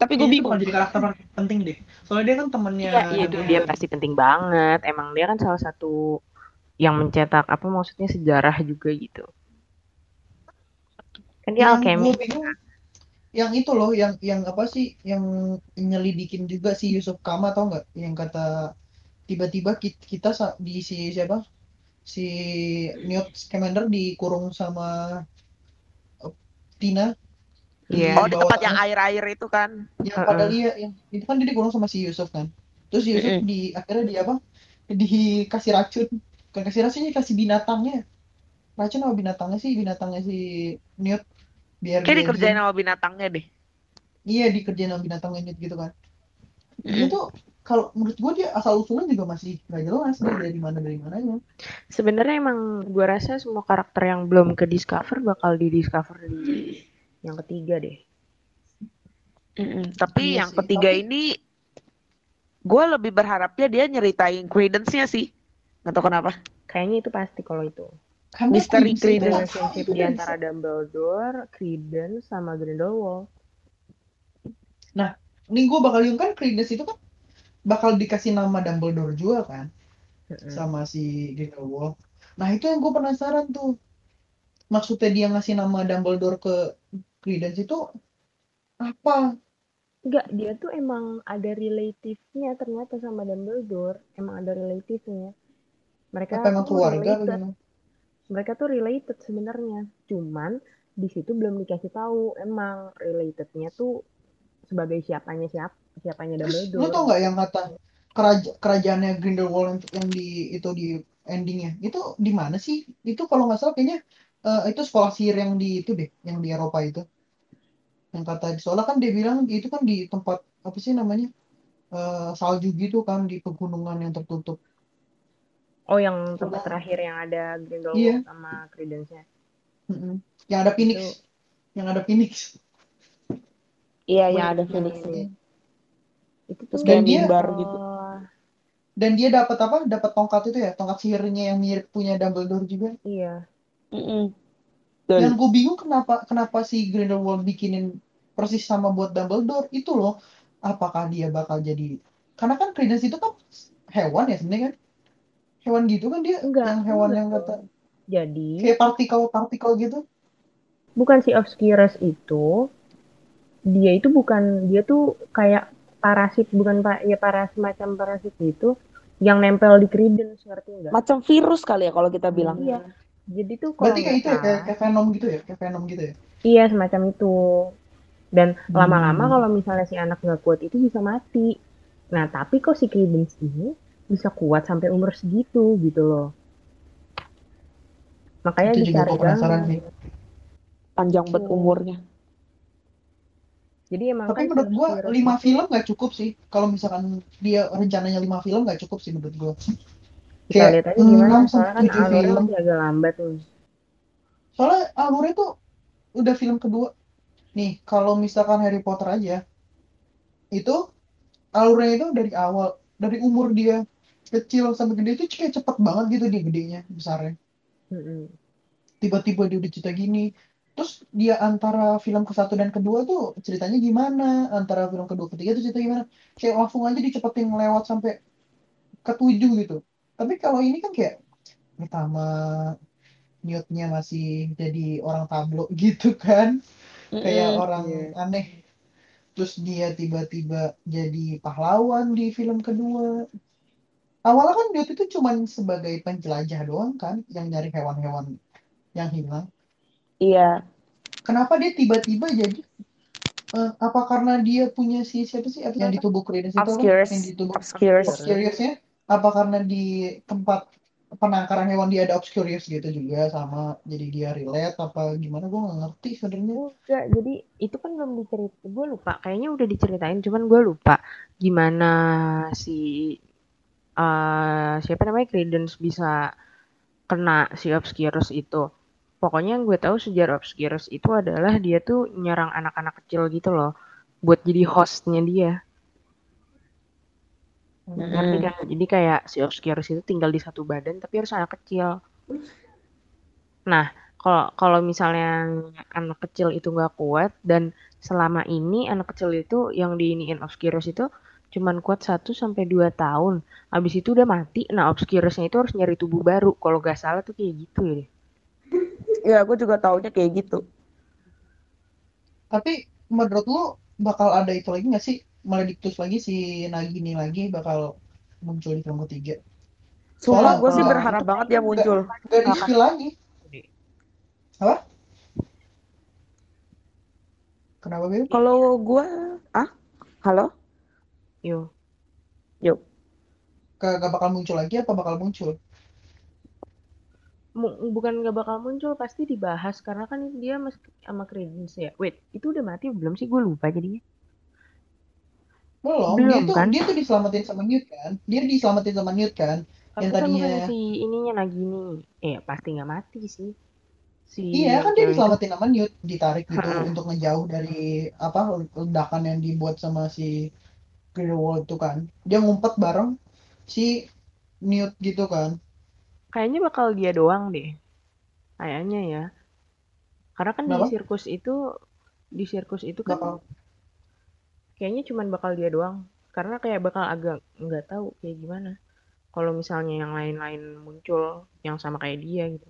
Tapi gue itu bingung. jadi karakter penting deh. Soalnya dia kan temennya Iya, iya itu dia pasti penting banget. Emang dia kan salah satu yang mencetak apa maksudnya sejarah juga gitu. Kan dia yang alchemist. gue bingung yang itu loh yang yang apa sih yang nyelidikin juga si Yusuf Kama tau nggak yang kata tiba-tiba ki- kita sa- di si siapa si Newt Scamander dikurung sama eh, Tina Iya. Oh, di tempat yang air-air itu kan. yang Heeh. padahal dia yang itu kan dia dikurung sama si Yusuf kan terus si Yusuf Mm-mm. di akhirnya di apa dikasih racun kan kasih racunnya kasih binatangnya racun apa binatangnya sih binatangnya si Newt biar Kayak dia dikerjain sama binatangnya deh. iya dikerjain sama binatangnya Newt gitu kan dia tuh kalau menurut gua dia asal usulnya juga masih nggak jelas dia dari mana dari mananya Sebenarnya emang gua rasa semua karakter yang belum ke discover bakal di discover di yang ketiga deh. Mm-mm. Tapi Iya yang sih, ketiga tapi- ini gue lebih berharapnya dia nyeritain credence-nya sih. Nggak tahu kenapa. Kayaknya itu pasti kalau itu. Karena Misteri Credence relationship di antara Dumbledore, Credence, sama Grindelwald. Nih gue bakal kan Credence itu kan bakal dikasih nama Dumbledore juga kan Mm-mm. sama si Grindelwald. Nah itu yang gue penasaran tuh. Maksudnya dia ngasih nama Dumbledore ke Credence itu apa? Enggak, dia tuh emang ada relatifnya ternyata sama Dumbledore. Emang ada relatifnya. Mereka Apa emang tuh keluarga related. Mereka tuh related sebenarnya. Cuman di situ belum dikasih tahu emang relatednya tuh sebagai siapanya siapa siapanya lu Dumbledore. tau nggak yang kata keraja kerajaannya Grindelwald yang di itu di endingnya itu di mana sih? Itu kalau nggak salah kayaknya eh, itu sekolah sihir yang di itu deh, yang di Eropa itu. Yang kata soalnya kan dia bilang itu kan di tempat apa sih namanya eh, salju gitu kan di pegunungan yang tertutup. Oh, yang tempat Coba. terakhir yang ada Grindelwald Iya. sama Credence-nya. Mm-mm. Yang ada Phoenix, Itu yang ada Phoenix. Iya, yang ada Phoenix. itu Terus tuh kayak Dan dia- mimbar gitu. oh, Dan dia dapat apa? Dapat tongkat itu ya, tongkat sihirnya yang mirip punya Dumbledore juga. iya. Mm-mm. Yang gue bingung kenapa kenapa si Grindelwald bikinin persis sama buat Dumbledore itu loh. Apakah dia bakal jadi? Karena kan Credence itu kan hewan ya sebenarnya kan. Hewan gitu kan dia Enggak, yang hewan enggak yang kata Jadi kayak partikel-partikel gitu. bukan si Obscurus itu dia itu bukan dia tuh kayak parasit bukan pak ya parasit macam parasit itu yang nempel di Credence ngerti nggak? Macam virus kali ya kalau kita bilang. Iya. Jadi tuh kalau Berarti kayak itu ya, kayak, kayak Venom gitu ya, kayak Venom gitu ya. iya semacam itu. Dan Hmm. lama-lama kalau misalnya si anak nggak kuat itu bisa mati. Nah tapi kok si Credence ini bisa kuat sampai umur segitu gitu loh. Makanya Itu juga dicari penasaran sih. Panjang banget Tuh. umurnya. Jadi emang Tapi kan menurut gua Obscurus lima itu- film nggak cukup sih. Kalau misalkan dia rencananya lima film nggak cukup sih menurut gua. Kita Kayak lihat aja gimana soalnya kan alurnya film. masih agak lambat nih. Soalnya alurnya tuh udah film kedua. Nih, kalau misalkan Harry Potter aja, itu alurnya itu dari awal, dari umur dia kecil sampai gede itu kayak cepet banget gitu dia gedenya, besarnya. Tiba-tiba dia udah cerita gini. Terus dia antara film ke satu dan kedua tuh ceritanya gimana? Antara film kedua ketiga tuh cerita gimana? Kayak langsung aja dicepetin lewat sampai ke tujuh gitu. Tapi kalau ini kan kayak pertama Newt-nya masih jadi orang tablo *laughs* gitu kan. kayak Mm-mm. orang Iya. aneh terus dia tiba-tiba jadi pahlawan di film kedua awalnya kan dia itu cuman sebagai penjelajah doang kan yang nyari hewan-hewan yang hilang Iya. kenapa dia tiba-tiba jadi eh, apa karena dia punya si siapa sih apa yang di tubuh Credence itu? Obscurus. yang di tubuh Obscurus. Obscurusnya apa karena di tempat penangkaran hewan dia ada Obscurus gitu juga sama jadi dia relate apa gimana gue nggak ngerti sebenarnya Enggak, jadi itu kan belum diceritain. Gue lupa, kayaknya udah diceritain, cuman gue lupa gimana si eh siapa namanya Credence bisa kena si Obscurus itu. Pokoknya yang gue tahu sejarah Obscurus itu adalah dia tuh nyerang anak-anak kecil gitu loh, buat jadi hostnya dia. Ngerti Mm-mm. kan? Jadi kayak si Obscurus itu tinggal di satu badan tapi harus anak kecil. Nah, kalau kalau misalnya anak kecil itu nggak kuat dan selama ini anak kecil itu yang diiniin Obscurus itu cuman kuat 1 sampai 2 tahun. Habis itu udah mati. Nah, Obscurusnya itu harus nyari tubuh baru. Kalau nggak salah tuh kayak gitu ya. deh. Ya, aku juga taunya kayak gitu. Tapi menurut lu bakal ada itu lagi nggak sih? Maledictus lagi si Nagini lagi bakal muncul di film ketiga. Soalnya gue sih berharap banget dia muncul. Gak di spill lagi. Apa? Kenapa Beb? Kalau gue, ah, halo, Yo. yuk. Gak, gak bakal muncul lagi apa bakal muncul? Mu- bukan nggak bakal muncul, pasti dibahas karena kan dia sama Credence ya. Wait, itu udah mati belum sih? Gue lupa jadinya. Belum, Belum, dia tuh kan? dia tuh diselamatin sama Newt kan? Dia diselamatin sama Newt kan? Tapi Yang kan tadinya- si ininya Nagini. Eh, pasti nggak mati sih. Si Iya kan dia diselamatin sama Newt, ditarik gitu Ha-ha. untuk ngejauh dari apa ledakan yang dibuat sama si Grindelwald itu kan. Dia ngumpet bareng si Newt gitu kan. Kayaknya bakal dia doang deh. Kayaknya ya. Karena kan Kenapa? di sirkus itu di sirkus itu kan Bakal. Kayaknya cuman bakal dia doang. Karena kayak bakal agak nggak tahu kayak gimana. Kalau misalnya yang lain-lain muncul yang sama kayak dia gitu.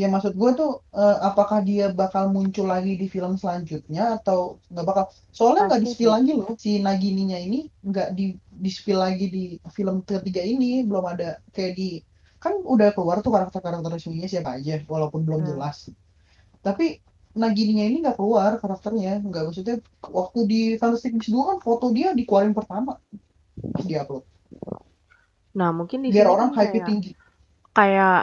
Ya maksud gue tuh eh, apakah dia bakal muncul lagi di film selanjutnya atau nggak bakal? Soalnya nggak di spill lagi loh si Nagininya ini nggak di di spill lagi di film ketiga ini belum ada kayak di kan udah keluar tuh karakter-karakter resminya siapa aja walaupun belum Hmm. jelas. Tapi Nagininya ini nggak keluar karakternya nggak maksudnya waktu di Fantastic Beasts 2 kan foto dia dikeluarin pertama pas di upload Nah, mungkin di biar sini orang kan hype kayak tinggi. kayak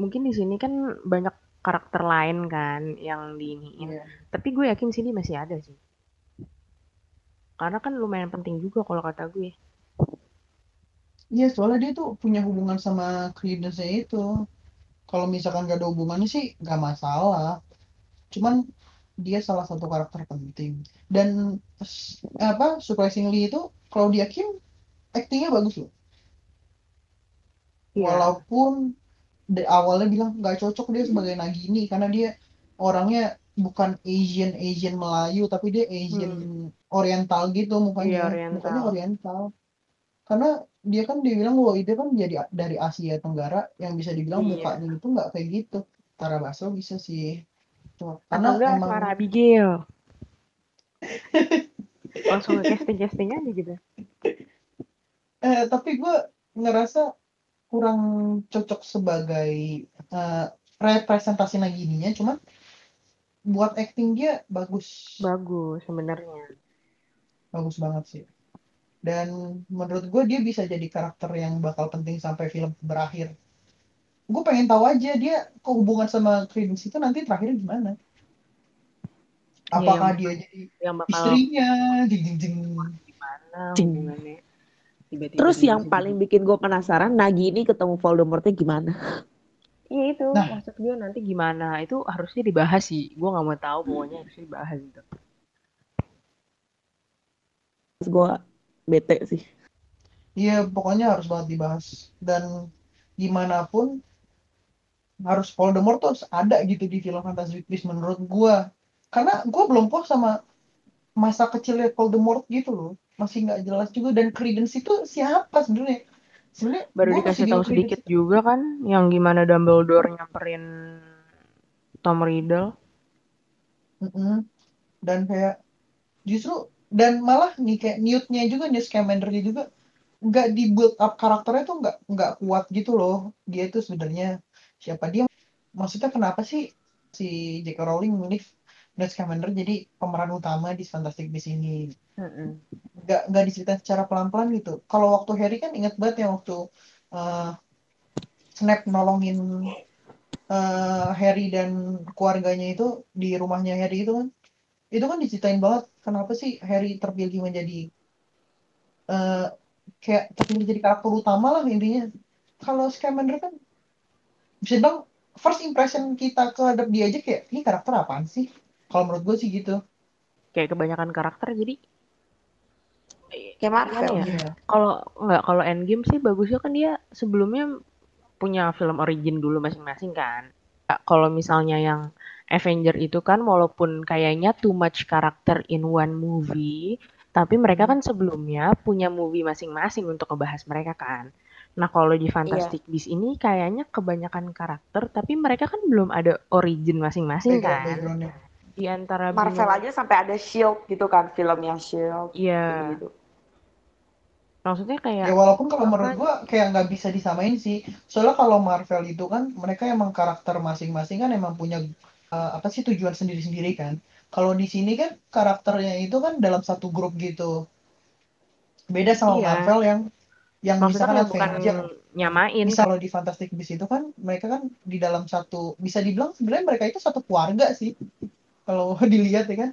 mungkin di sini kan banyak karakter lain kan yang diiniin. Iya. Tapi gue yakin sini masih ada sih. Karena kan lumayan penting juga kalau kata gue. Iya, soalnya dia tuh punya hubungan sama Credence-nya itu. Kalau misalkan gak ada hubungannya sih gak masalah. Cuman dia salah satu karakter penting. Dan apa surprisingly itu Claudia Kim aktingnya bagus loh. Iya. Walaupun di awalnya bilang nggak cocok dia sebagai Nagini karena dia orangnya bukan Asian Asian Melayu tapi dia Asian Oriental gitu mukanya. Oriental. Mukanya Oriental. Karena dia kan dia bilang bahwa dia kan jadi dari Asia Tenggara yang bisa dibilang Iya. mukanya itu nggak kayak gitu. Tara Basro bisa sih. Cuma- Atau Karena enggak emang Sarah Abigail. *laughs* Langsung casting-casting aja gitu. eh tapi gue ngerasa kurang cocok sebagai eh, representasi Nagininya cuman buat acting dia bagus Bagus sebenarnya. bagus banget sih dan menurut gue dia bisa jadi karakter yang bakal penting sampai film berakhir gue pengen tahu aja dia kehubungan sama Credence itu nanti terakhir gimana Iya, apakah yang- dia jadi Yang bakal istrinya jeng jeng jeng gimana Jing. hubungannya. Tiba-tiba Terus yang paling bikin gue penasaran Nagini ketemu Voldemortnya gimana? Iya itu, Nah. maksud gue nanti gimana? Itu harusnya dibahas sih. Gue nggak mau tahu, pokoknya harusnya dibahas gitu. Terus gue bete sih. Iya, pokoknya harus banget dibahas. Dan gimana pun harus Voldemort tuh harus ada gitu di film Fantastic Beasts menurut gua. Karena gua belum puas sama masa kecilnya Voldemort gitu loh. Masih nggak jelas juga dan Credence itu siapa sebenarnya? Sebenarnya Baru dikasih tahu sedikit juga kan, yang gimana Dumbledore nyamperin Tom Riddle. Mm-mm. Dan kayak justru dan malah nih kayak Newt-nya juga Newt Scamander-nya juga nggak di build up karakternya tuh nggak nggak kuat gitu loh dia itu sebenarnya siapa dia maksudnya kenapa sih si J.K. Rowling milih Newt Scamander jadi pemeran utama di Fantastic Beasts ini Mm-mm. nggak nggak diceritain secara pelan-pelan gitu kalau waktu Harry kan ingat banget yang waktu eh, Snape nolongin eh, Harry dan keluarganya itu di rumahnya Harry itu kan itu kan diceritain banget kenapa sih Harry terpilih menjadi eh, kayak terpilih jadi karakter utama lah intinya kalau Scamander kan bisa bilang first impression kita terhadap dia aja kayak ini karakter apaan sih kalau menurut gue sih gitu Kayak kebanyakan karakter, jadi Kayak Marvel. Ya? Iya. kalau nggak kalau Endgame sih bagusnya kan dia sebelumnya punya film origin dulu masing-masing kan. Ya, Kalau misalnya yang Avenger itu kan walaupun kayaknya too much karakter in one movie, tapi mereka kan sebelumnya punya movie masing-masing untuk ngebahas mereka kan. Nah, kalau di Fantastic Beasts ini kayaknya kebanyakan karakter, tapi mereka kan belum ada origin masing-masing Background- kan. backgroundnya. Di antara Marvel aja sampai ada Shield gitu kan filmnya Shield. Iya, Gitu. maksudnya kayak Ya walaupun kalau menurut gua kayak nggak bisa disamain sih. Soalnya kalau Marvel itu kan mereka emang karakter masing-masing kan emang punya eh, apa sih tujuan sendiri-sendiri kan. Kalau di sini kan karakternya itu kan dalam satu grup gitu. Beda sama Iya. Marvel yang yang maksudnya misalkan kayak bukan Avenger. nyamain Misal kalau di Fantastic Beasts itu kan mereka kan di dalam satu bisa dibilang sebenarnya mereka itu satu keluarga sih. Kalau *laughs* dilihat ya kan.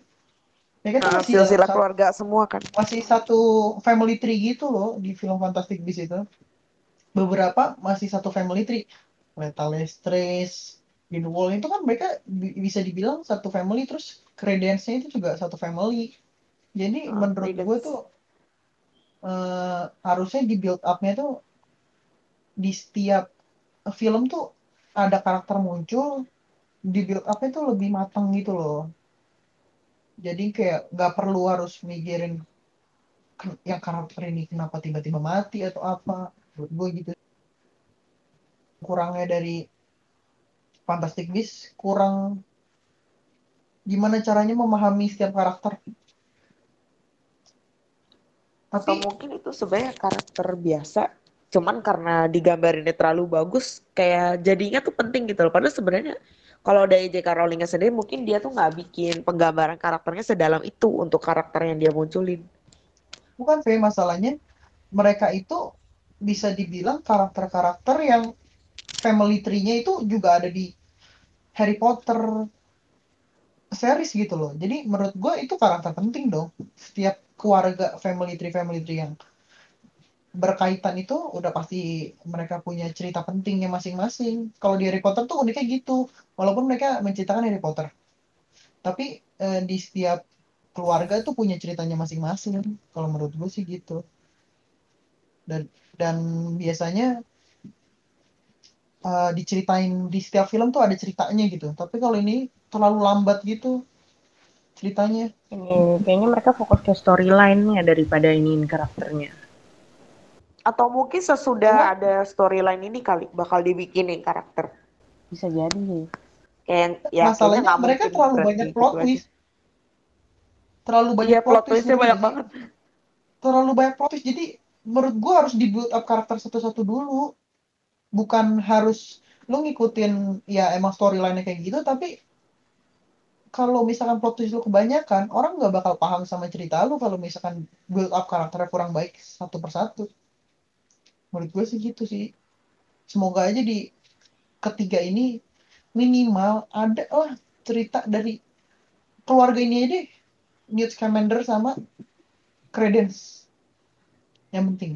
Mereka tuh Nah, masih silsilah satu- keluarga semua kan. masih satu family tree gitu loh di film Fantastic Beasts itu. Beberapa masih satu family tree. Lethal Lestrange, Grindelwald itu kan mereka bi- bisa dibilang satu family terus Credence-nya itu juga satu family. Jadi Ah, menurut gue tuh eh, harusnya di build up-nya tuh di setiap film tuh ada karakter muncul di build up itu lebih matang gitu loh. Jadi kayak nggak perlu harus mikirin "Ken- yang karakter ini kenapa tiba-tiba mati atau apa. Menurut gue gitu. Kurangnya dari Fantastic Beasts kurang gimana caranya memahami setiap karakter Atau mungkin itu sebenarnya karakter biasa, cuman karena digambarinnya terlalu bagus, kayak jadinya tuh penting gitu loh. Padahal sebenarnya kalau dari J.K. Rowling sendiri mungkin dia tuh nggak bikin penggambaran karakternya sedalam itu untuk karakter yang dia munculin. bukan V masalahnya mereka itu bisa dibilang karakter-karakter yang family tree-nya itu juga ada di Harry Potter series gitu loh. Jadi menurut gue itu karakter penting dong. Setiap keluarga family tree family tree yang berkaitan itu udah pasti mereka punya cerita pentingnya masing-masing. Kalau di Harry Potter tuh uniknya gitu. Walaupun mereka menceritakan Harry Potter, tapi eh, di setiap keluarga tuh punya ceritanya masing-masing. Kalau menurut gue sih gitu. Dan dan biasanya eh, diceritain di setiap film tuh ada ceritanya gitu. Tapi kalau ini terlalu lambat gitu ceritanya. Ini kayaknya mereka fokus ke storyline-nya daripada iniin karakternya. Atau mungkin sesudah ada storyline ini kali bakal dibikinin karakter. Bisa jadi sih. Kayak ya Masalahnya nggak mereka terlalu banyak gitu plot twist. Terlalu banyak Iya plot twistnya banyak banget. Terlalu banyak plot twist. Jadi menurut gua harus di build up karakter satu-satu dulu. Bukan harus lu ngikutin ya emang storyline-nya kayak gitu tapi kalau misalkan plot twist lu kebanyakan, orang nggak bakal paham sama cerita lu kalau misalkan build up karakternya kurang baik satu persatu. Menurut gue sih gitu sih. Semoga aja di ketiga ini minimal ada lah cerita dari keluarga ini aja deh. Newt Scamander sama Credence. Yang penting.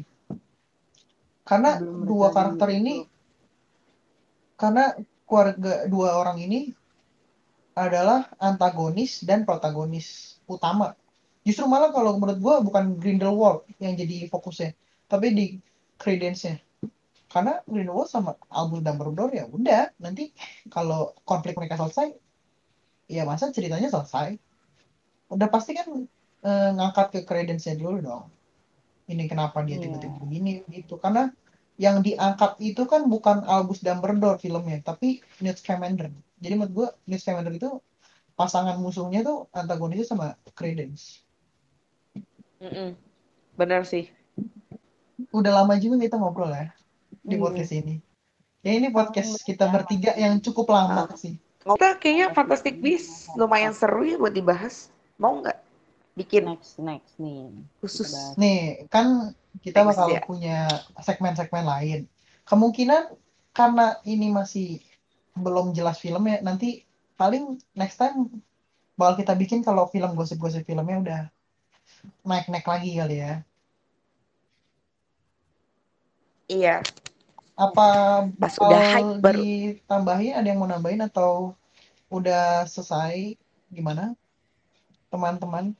Karena Belum dua karakter ini karena keluarga dua orang ini adalah antagonis dan protagonis utama. Justru malah kalau menurut gua bukan Grindelwald yang jadi fokusnya, tapi di Credence-nya. Karena Grindelwald sama Albus Dumbledore ya udah nanti kalau konflik mereka selesai, ya masa ceritanya selesai. Udah pasti kan eh, ngangkat ke Credence-nya dulu dong. Ini kenapa dia Iya. tiba-tiba begini gitu. Karena yang diangkat itu kan bukan Albus Dumbledore filmnya, tapi Newt Scamander. Jadi menurut gua Newt Scamander itu pasangan musuhnya tuh antagonisnya sama Credence. Mm-mm. Bener sih. Udah lama juga kita ngobrol ya di Iya. podcast ini. Ya ini podcast kita bertiga yang cukup lama sih. Kita kayaknya Fantastic Beasts lumayan seru ya buat dibahas. Mau nggak bikin Next, next nih. khusus? Kita bahas. Nih, kan kita Next, bakal ya. punya segmen-segmen lain. Kemungkinan karena ini masih belum jelas filmnya, nanti paling next time bakal kita bikin kalau film gosip-gosip filmnya udah naik-naik lagi kali ya. Iya. Apa Pas bakal udah hype baru. ditambahin? Ada yang mau nambahin atau udah selesai? Gimana? Teman-teman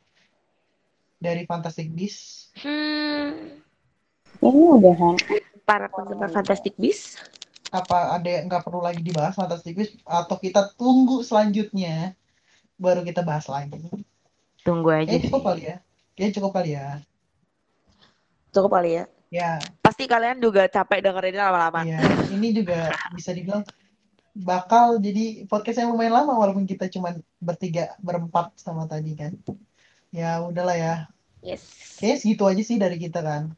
dari Fantastic Beasts? Hmm, Ini udahan. para penggemar Fantastic Beasts. apa ada yang nggak perlu lagi dibahas Fantastic Beasts atau kita tunggu selanjutnya baru kita bahas lagi Tunggu aja sih. cukup kali ya Kayaknya cukup kali ya Cukup kali ya. ya Pasti kalian juga capek dengerinnya lama-lama. ya ini juga bisa dibilang bakal jadi podcast yang lumayan lama walaupun kita cuma bertiga berempat sama tadi kan ya udahlah ya Yes. kayaknya segitu aja sih dari kita kan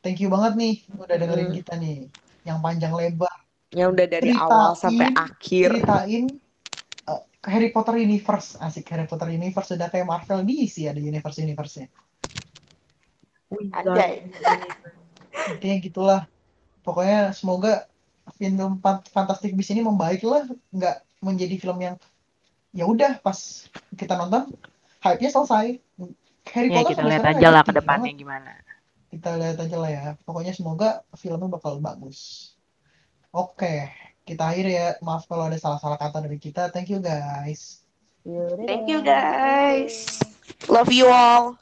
thank you banget nih udah dengerin Mm. kita nih yang panjang lebar Yang udah dari Ceritain- awal sampai akhir. ceritain uh, Harry Potter Universe asik Harry Potter Universe udah kayak Marvel DC ada universe universe-nya Anjay. intinya gitulah pokoknya semoga film Fan- Fantastic Beasts ini membaik lah nggak menjadi film yang ya udah pas kita nonton hype-nya selesai Harry Ya Potter kita lihat aja lah hype-nya ke depannya banget. gimana. kita lihat aja lah ya pokoknya semoga filmnya bakal bagus oke kita akhir ya maaf kalau ada salah-salah kata dari kita thank you guys Thank you guys. Love you all.